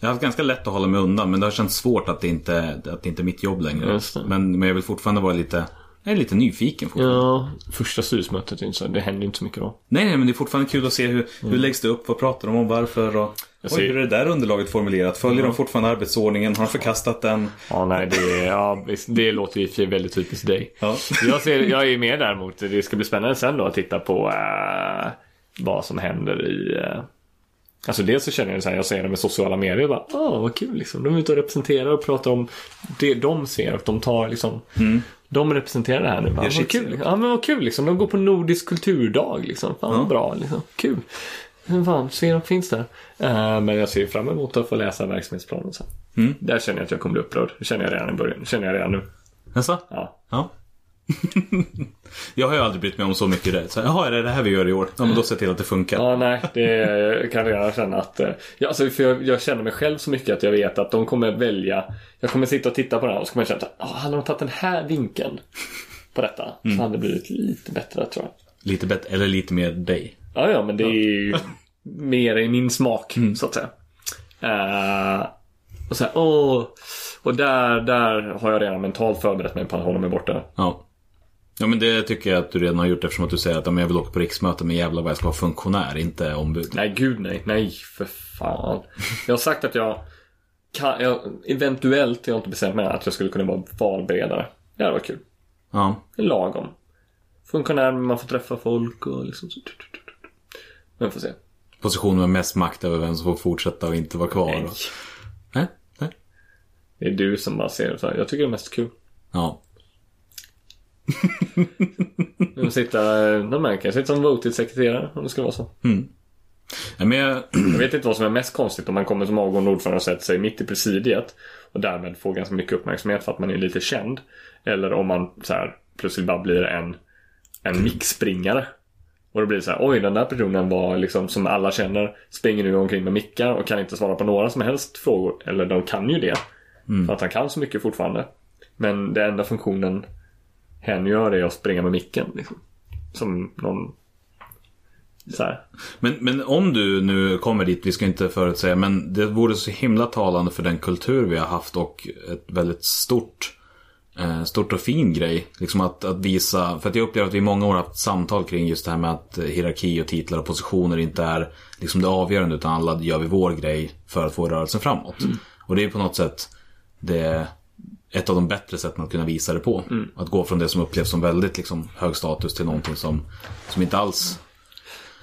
Jag har haft ganska lätt att hålla mig undan men det har känts svårt att det inte, att det inte är mitt jobb längre. Men, men jag vill fortfarande vara lite Jag är lite nyfiken fortfarande. Ja, första styrelsemötet, det händer inte så mycket då. Nej, nej, men det är fortfarande kul att se hur, hur läggs det upp, vad pratar de om, varför och... Oj, ser- hur är det där underlaget formulerat? Följer de fortfarande arbetsordningen? Har de förkastat den? Ja, nej, det, ja, det låter ju väldigt typiskt dig. Ja. Jag, ser, jag är med däremot. Det ska bli spännande sen då att titta på äh, vad som händer i... Äh, alltså dels så känner jag så här, jag ser det med sociala medier bara, åh vad kul liksom. De är ute och representerar och pratar om det de ser och de tar liksom De representerar det här nu. Gör Vad kul. Ja men vad kul liksom. De går på nordisk kulturdag liksom. Fan vad Ja. bra liksom. Kul. Men fan, Sverok finns där. Eh, men jag ser fram emot att få läsa verksamhetsplanen sen. Mm. Där känner jag att jag kommer bli upprörd. Det känner jag redan i början. Det känner jag redan nu. Jaså? Ja. Ja. *laughs* jag har ju aldrig brytt mig om så mycket det. Så, Jaha, är det det här vi gör i år? Ja, men då ser jag till att det funkar. Ja, nej, det jag kan redan känna att... eh, Ja, alltså, för jag, jag känner mig själv så mycket att jag vet att de kommer välja... Jag kommer sitta och titta på den här och så kommer jag känna att ah, hade de tagit den här vinkeln på detta så hade det blivit lite bättre tror jag. Lite bättre, eller lite mer dig. Ja, ja, men det är ju mer i min smak, så att säga. Eh, och så här, åh, och där, där har jag redan mentalt förberett mig på att hålla mig borta. Ja. Ja men det tycker jag att du redan har gjort eftersom att du säger att jag vill åka på riksmöte men jävlar vad jag ska vara funktionär, inte ombud. Nej, gud nej. Nej, för fan. Jag har sagt att jag, kan, jag eventuellt, jag har inte bestämt mig, att jag skulle kunna vara valberedare. Det hade varit kul. Ja. Lagom. Funktionär, men man får träffa folk och liksom så. Men får se. Position med mest makt över vem som får fortsätta och inte vara kvar. Nej. Och... Nej? Nej? Det är du som bara ser det så här. Jag tycker det är mest kul. Ja. Att sitta, de märker, sitta som voted sekreterare om det ska vara så. Ja, men jag... Jag vet inte vad som är mest konstigt om man kommer som avgående ordförande och sätter sig mitt i presidiet och därmed får ganska mycket uppmärksamhet för att man är lite känd. Eller om man så här, plötsligt bara blir en, en mickspringare. Och då blir det så här, oj den där personen var liksom som alla känner springer nu omkring med mickar och kan inte svara på några som helst frågor. Eller de kan ju det. För att han kan så mycket fortfarande. Men det enda funktionen hen gör är att springa med micken. Liksom. Som någon så här. Men, men om du nu kommer dit, vi ska inte förutsäga, men det vore så himla talande för den kultur vi har haft och ett väldigt stort eh, Stort och fin grej. Liksom att, att visa, för att jag upplever att vi i många år har haft samtal kring just det här med att eh, hierarki och titlar och positioner inte är liksom det avgörande utan alla gör vi vår grej för att få rörelsen framåt. Och det är på något sätt det ett av de bättre sätten att kunna visa det på. Att gå från det som upplevs som väldigt liksom, hög status till någonting som, som inte alls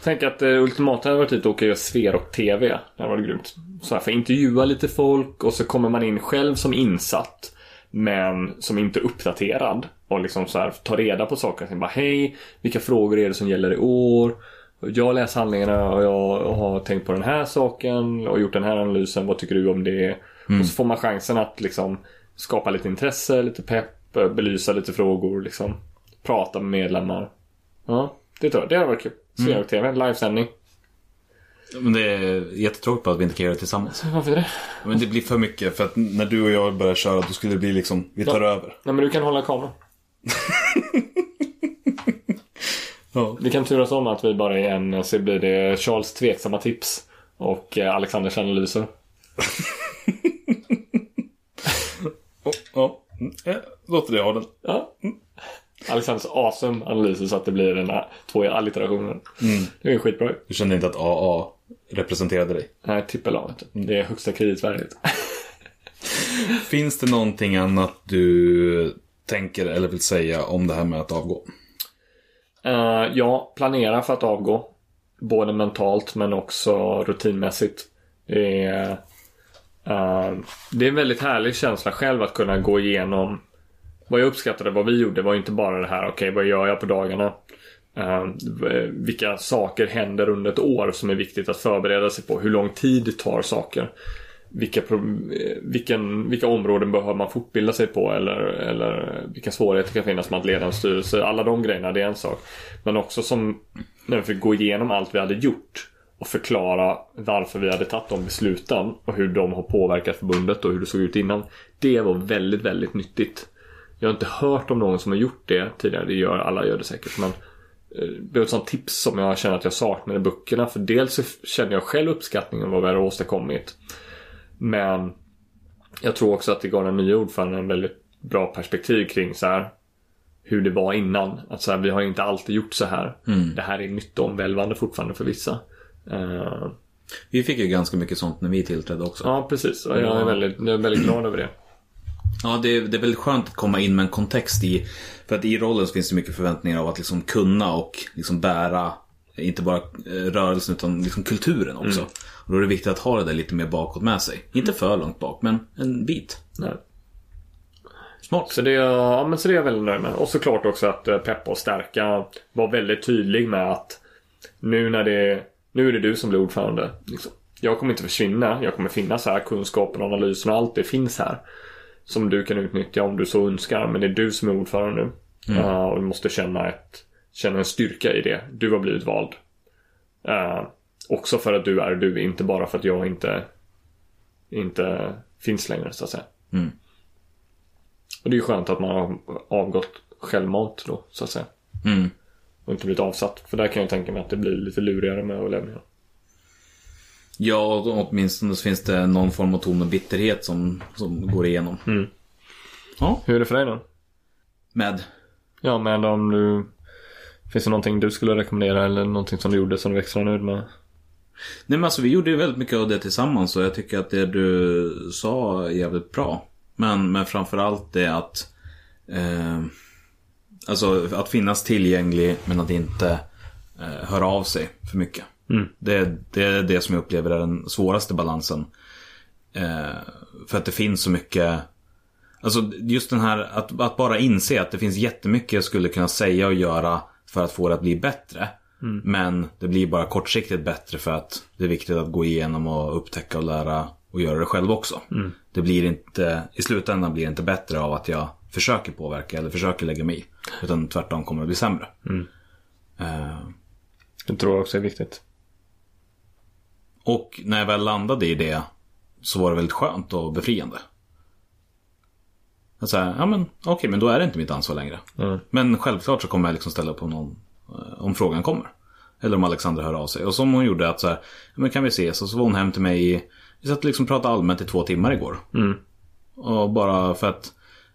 Tänk att det ultimata hade varit att åka och göra Sverok-TV. Det hade varit grymt. Så här, för intervjua lite folk och så kommer man in själv som insatt. Men som inte är uppdaterad. Och liksom så här, ta reda på saker. Sen bara hej, vilka frågor är det som gäller i år? Jag läser handlingarna och jag har tänkt på den här saken och gjort den här analysen. Vad tycker du om det? Och så får man chansen att liksom skapa lite intresse, lite pepp, belysa lite frågor, liksom prata med medlemmar. Ja, det tror jag. Det hade varit kul. Sverok TV, livesändning. Men det är jättetråkigt att vi inte kan göra det tillsammans. Varför det? Men det blir för mycket för att när du och jag börjar köra då skulle det bli liksom, vi tar över. Nej men du kan hålla kameran. *laughs* Ja. Vi kan turas om att vi bara är en, så blir det Charles tveksamma tips och eh, Alexanders analyser. *laughs* Ja, mm, eh, låter det ha den. Ja. Alexanders awesome analyser så att det blir en, eh, två allitterationer. Det är skitbra. Du kände inte att AA representerade dig? Nej, tippel A. du. Det är högsta kreditvärdet. *laughs* Finns det någonting annat du tänker eller vill säga om det här med att avgå? Uh, ja, planera för att avgå. Både mentalt men också rutinmässigt. Det är, Ehm, det är en väldigt härlig känsla själv att kunna gå igenom vad jag uppskattade vad vi gjorde var inte bara det här, okej vad gör jag på dagarna? Uh, vilka saker händer under ett år som är viktigt att förbereda sig på? Hur lång tid tar saker? Vilka, vilken, vilka områden behöver man fortbilda sig på eller, eller vilka svårigheter kan finnas med att leda en styrelse? Alla de grejerna, det är en sak. Men också som när vi fick gå igenom allt vi hade gjort och förklara varför vi hade tagit de besluten och hur de har påverkat förbundet och hur det såg ut innan. Det var väldigt, väldigt nyttigt. Jag har inte hört om någon som har gjort det tidigare. Det gör alla, gör det säkert. Men eh, det var ett sånt tips som jag känner att jag saknar i böckerna. För dels känner jag själv uppskattningen av vad vi har åstadkommit. Men jag tror också att det gav den nya ordföranden en väldigt bra perspektiv kring så här hur det var innan. Att så här, vi har inte alltid gjort så här. Det här är nytt och omvälvande fortfarande för vissa. Eh, Vi fick ju ganska mycket sånt när vi tillträdde också. ja, precis. Och jag är väldigt, jag är väldigt glad över det. Ja, det är, det är väldigt skönt att komma in med en kontext i. För att i rollen så finns det mycket förväntningar av att liksom kunna och liksom bära inte bara eh, rörelsen utan liksom kulturen också. Och då är det viktigt att ha det där lite mer bakåt med sig. Inte för långt bak, men en bit. Nej. Smart. Så det, ja, men så det är jag väldigt nöjd med. Och såklart också att eh, peppa och stärka var väldigt tydlig med att nu när det nu är det du som blir ordförande. Liksom. Jag kommer inte försvinna. Jag kommer finnas här. Kunskapen, analysen och allt det finns här. Som du kan utnyttja om du så önskar. Men det är du som är ordförande nu. Uh, och du måste känna, ett, känna en styrka i det. Du har blivit vald. Uh, också för att du är du. Inte bara för att jag inte, inte finns längre så att säga. Mm. Och det är ju skönt att man har avgått självmant då så att säga. Mm. Och inte blivit avsatt. För där kan jag tänka mig att det blir lite lurigare med att lämna. Ja, åtminstone så finns det någon form av ton och bitterhet som, som går igenom. Ja, Hur är det för dig då? med. Ja, men om du... Finns det någonting du skulle rekommendera eller någonting som du gjorde som du är extra nöjd med? Nej men alltså vi gjorde ju väldigt mycket av det tillsammans och jag tycker att det du sa är jävligt bra. Men, men framförallt det att eh, Alltså att finnas tillgänglig men att inte eh, höra av sig för mycket. Det, det är det som jag upplever är den svåraste balansen. Eh, för att det finns så mycket Alltså just den här att, att bara inse att det finns jättemycket jag skulle kunna säga och göra för att få det att bli bättre. Men det blir bara kortsiktigt bättre för att det är viktigt att gå igenom och upptäcka och lära och göra det själv också. Det blir inte, i slutändan blir det inte bättre av att jag försöker påverka eller försöker lägga mig i. Utan tvärtom kommer det bli sämre. Eh, Det tror jag också är viktigt. och när jag väl landade i det så var det väldigt skönt och befriande. Att säga, ja men okej, men då är det inte mitt ansvar längre. Mm. Men självklart så kommer jag liksom ställa upp på någon, eh, om frågan kommer. Eller om Alexandra hör av sig. Och som hon gjorde att så här, men kan vi ses? Och så var hon hem till mig, vi satt och liksom pratade allmänt i två timmar igår. Mm. Och bara för att,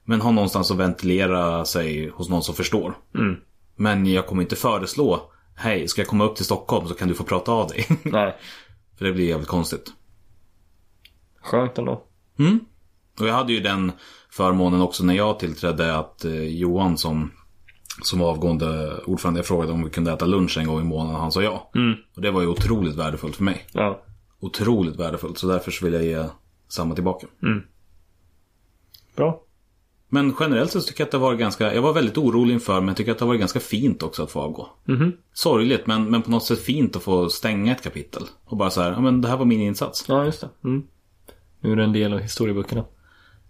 men ha någonstans att ventilera sig hos någon som förstår. Mm. Men jag kommer inte föreslå, hej, ska jag komma upp till Stockholm så kan du få prata av dig. *laughs* Nej. för det blir jävligt konstigt. Skönt ändå. Mm. Och jag hade ju den förmånen också när jag tillträdde att eh, Johan som som var avgående ordförande. Jag frågade om vi kunde äta lunch en gång i månaden och han sa ja. Och det var ju otroligt värdefullt för mig. Ja. Otroligt värdefullt. Så därför så vill jag ge samma tillbaka. Bra. Men generellt så tycker jag att det var ganska, jag var väldigt orolig inför men jag tycker att det varit ganska fint också att få avgå. Sorgligt men, men på något sätt fint att få stänga ett kapitel. Och bara så här, ja men det här var min insats. Ja, just det. Mm. Nu är det en del av historieböckerna.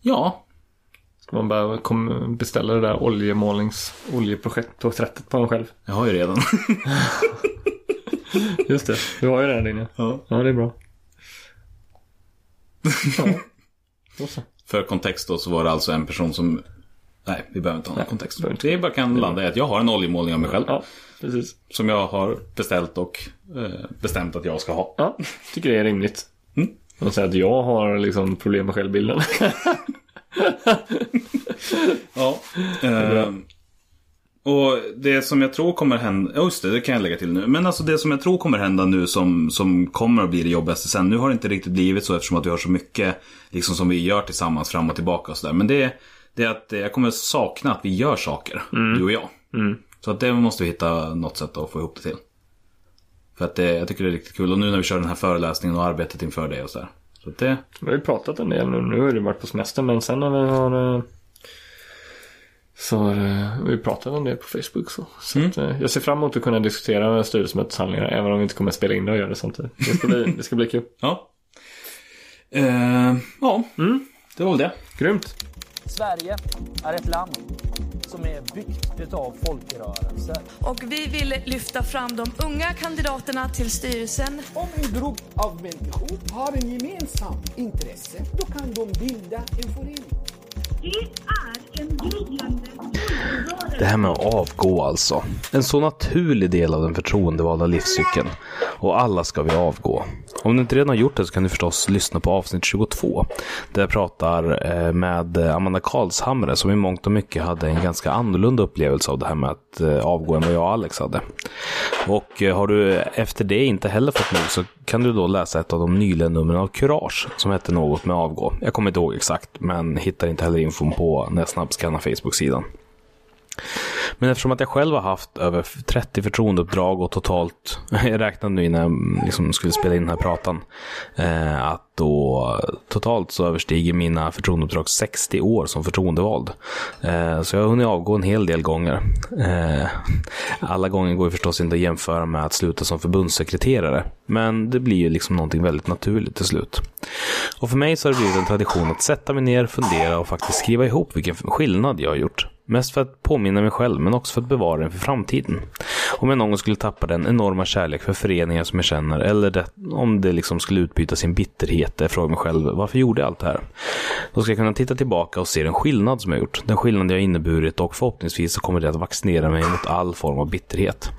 Ja, Ska man bara beställa det där oljemålnings... oljeporträttet på en själv. jag har ju redan. *laughs* Just det. Du har ju här inne. Ja. Ja, det är bra. *laughs* Ja. För kontext då så var det alltså en person som Nej, vi behöver inte ha någon kontext. behöver inte. Det bara kan landa i att jag har en oljemålning av mig själv. Ja, precis. Som jag har beställt och eh, bestämt att jag ska ha. Ja, tycker det är rimligt. Mm. Och säga att jag har liksom problem med självbilden. *laughs* Ja. Eh, och det som jag tror kommer hända, ja, just det, det kan jag lägga till nu. Men alltså det som jag tror kommer hända nu som, som kommer att bli det jobbigaste sen. Nu har det inte riktigt blivit så eftersom att vi har så mycket liksom som vi gör tillsammans fram och tillbaka och sådär. Men det, det är att jag kommer sakna att vi gör saker, du och jag. Så att det måste vi hitta något sätt att få ihop det till. För att det, jag tycker det är riktigt kul. Och nu när vi kör den här föreläsningen och arbetet inför det och sådär. Så det, Vi har ju pratat en del nu. Nu har du varit på semester men sen när vi har eh, så eh, vi pratat om det på Facebook så. så att, eh, jag ser fram emot att kunna diskutera styrelsemöteshandlingar även om vi inte kommer att spela in det och göra det samtidigt. Det ska bli, *laughs* det ska bli kul. ja. Eh, ja, det var väl det. Grymt. Sverige är ett land som är byggt utav folkrörelser. Och vi vill lyfta fram de unga kandidaterna till styrelsen Om en grupp av människor har en gemensam intresse, då kan de bilda en förening. Det här med att avgå alltså. En så naturlig del av den förtroendevalda livscykeln. Och alla ska vi avgå. Om du inte redan har gjort det så kan du förstås lyssna på avsnitt 22. Där jag pratar eh, med eh, Amanda Karlshamre som i mångt och mycket hade en ganska annorlunda upplevelse av det här med att eh, avgå än vad jag och Alex hade. Och har du efter det inte heller fått nog så kan du då läsa ett av de nyligen numren av Courage som hette något med avgå. Jag kommer inte ihåg exakt men hittar inte heller infon på när jag snabbskannar Facebook-sidan. Men eftersom att jag själv har haft över 30 förtroendeuppdrag och totalt, *laughs* jag räknade nu innan jag liksom skulle spela in den här pratan, eh, att då totalt så överstiger mina förtroendeuppdrag 60 år som förtroendevald. Eh, så jag har hunnit avgå en hel del gånger. Eh, alla gånger går ju förstås inte att jämföra med att sluta som förbundssekreterare, men det blir ju liksom någonting väldigt naturligt till slut. Och för mig så har det blivit en tradition att sätta mig ner, fundera och faktiskt skriva ihop vilken skillnad jag har gjort. Mest för att påminna mig själv, men också för att bevara den för framtiden. Om jag någon gång skulle tappa den enorma kärlek för föreningar som jag känner, eller det, om det liksom skulle utbyta sin bitterhet, jag frågar mig själv, varför gjorde jag allt det här? Då ska jag kunna titta tillbaka och se den skillnad som jag gjort, den skillnad jag inneburit och förhoppningsvis så kommer det att vaccinera mig mot all form av bitterhet.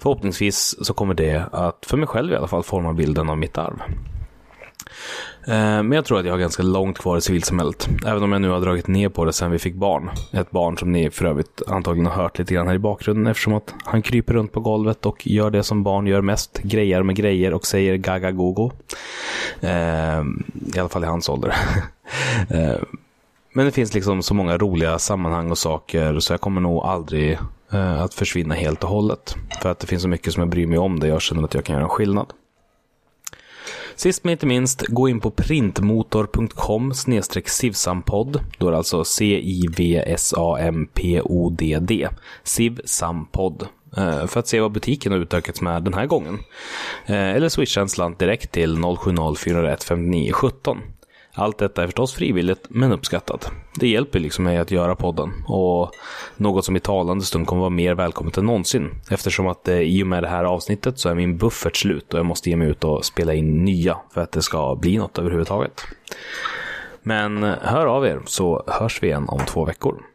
Förhoppningsvis så kommer det att, för mig själv i alla fall, forma bilden av mitt arv. Eh, men jag tror att jag har ganska långt kvar i civilsamhället. Även om jag nu har dragit ner på det sen vi fick barn. Ett barn som ni för övrigt antagligen har hört lite grann här i bakgrunden eftersom att han kryper runt på golvet och gör det som barn gör mest. Grejer med grejer och säger gaga gogo. Eh, I alla fall i hans ålder. *laughs* Eh, men det finns liksom så många roliga sammanhang och saker så jag kommer nog aldrig att försvinna helt och hållet. För att det finns så mycket som jag bryr mig om där jag känner att jag kan göra en skillnad. Sist men inte minst, gå in på printmotor.com sivsampodd. Då är det alltså C-I-V-S-A-M-P-O-D-D. Sivsampodd. Eh, för att se vad butiken har utökats med den här gången. Eh, eller swisha en slant direkt till 070 401 59 17. Allt detta är förstås frivilligt men uppskattat. Det hjälper liksom mig att göra podden och något som i talande stund kommer vara mer välkommet än någonsin. Eftersom att eh, i och med det här avsnittet så är min buffert slut och jag måste ge mig ut och spela in nya för att det ska bli något överhuvudtaget. Men hör av er så hörs vi igen om två veckor.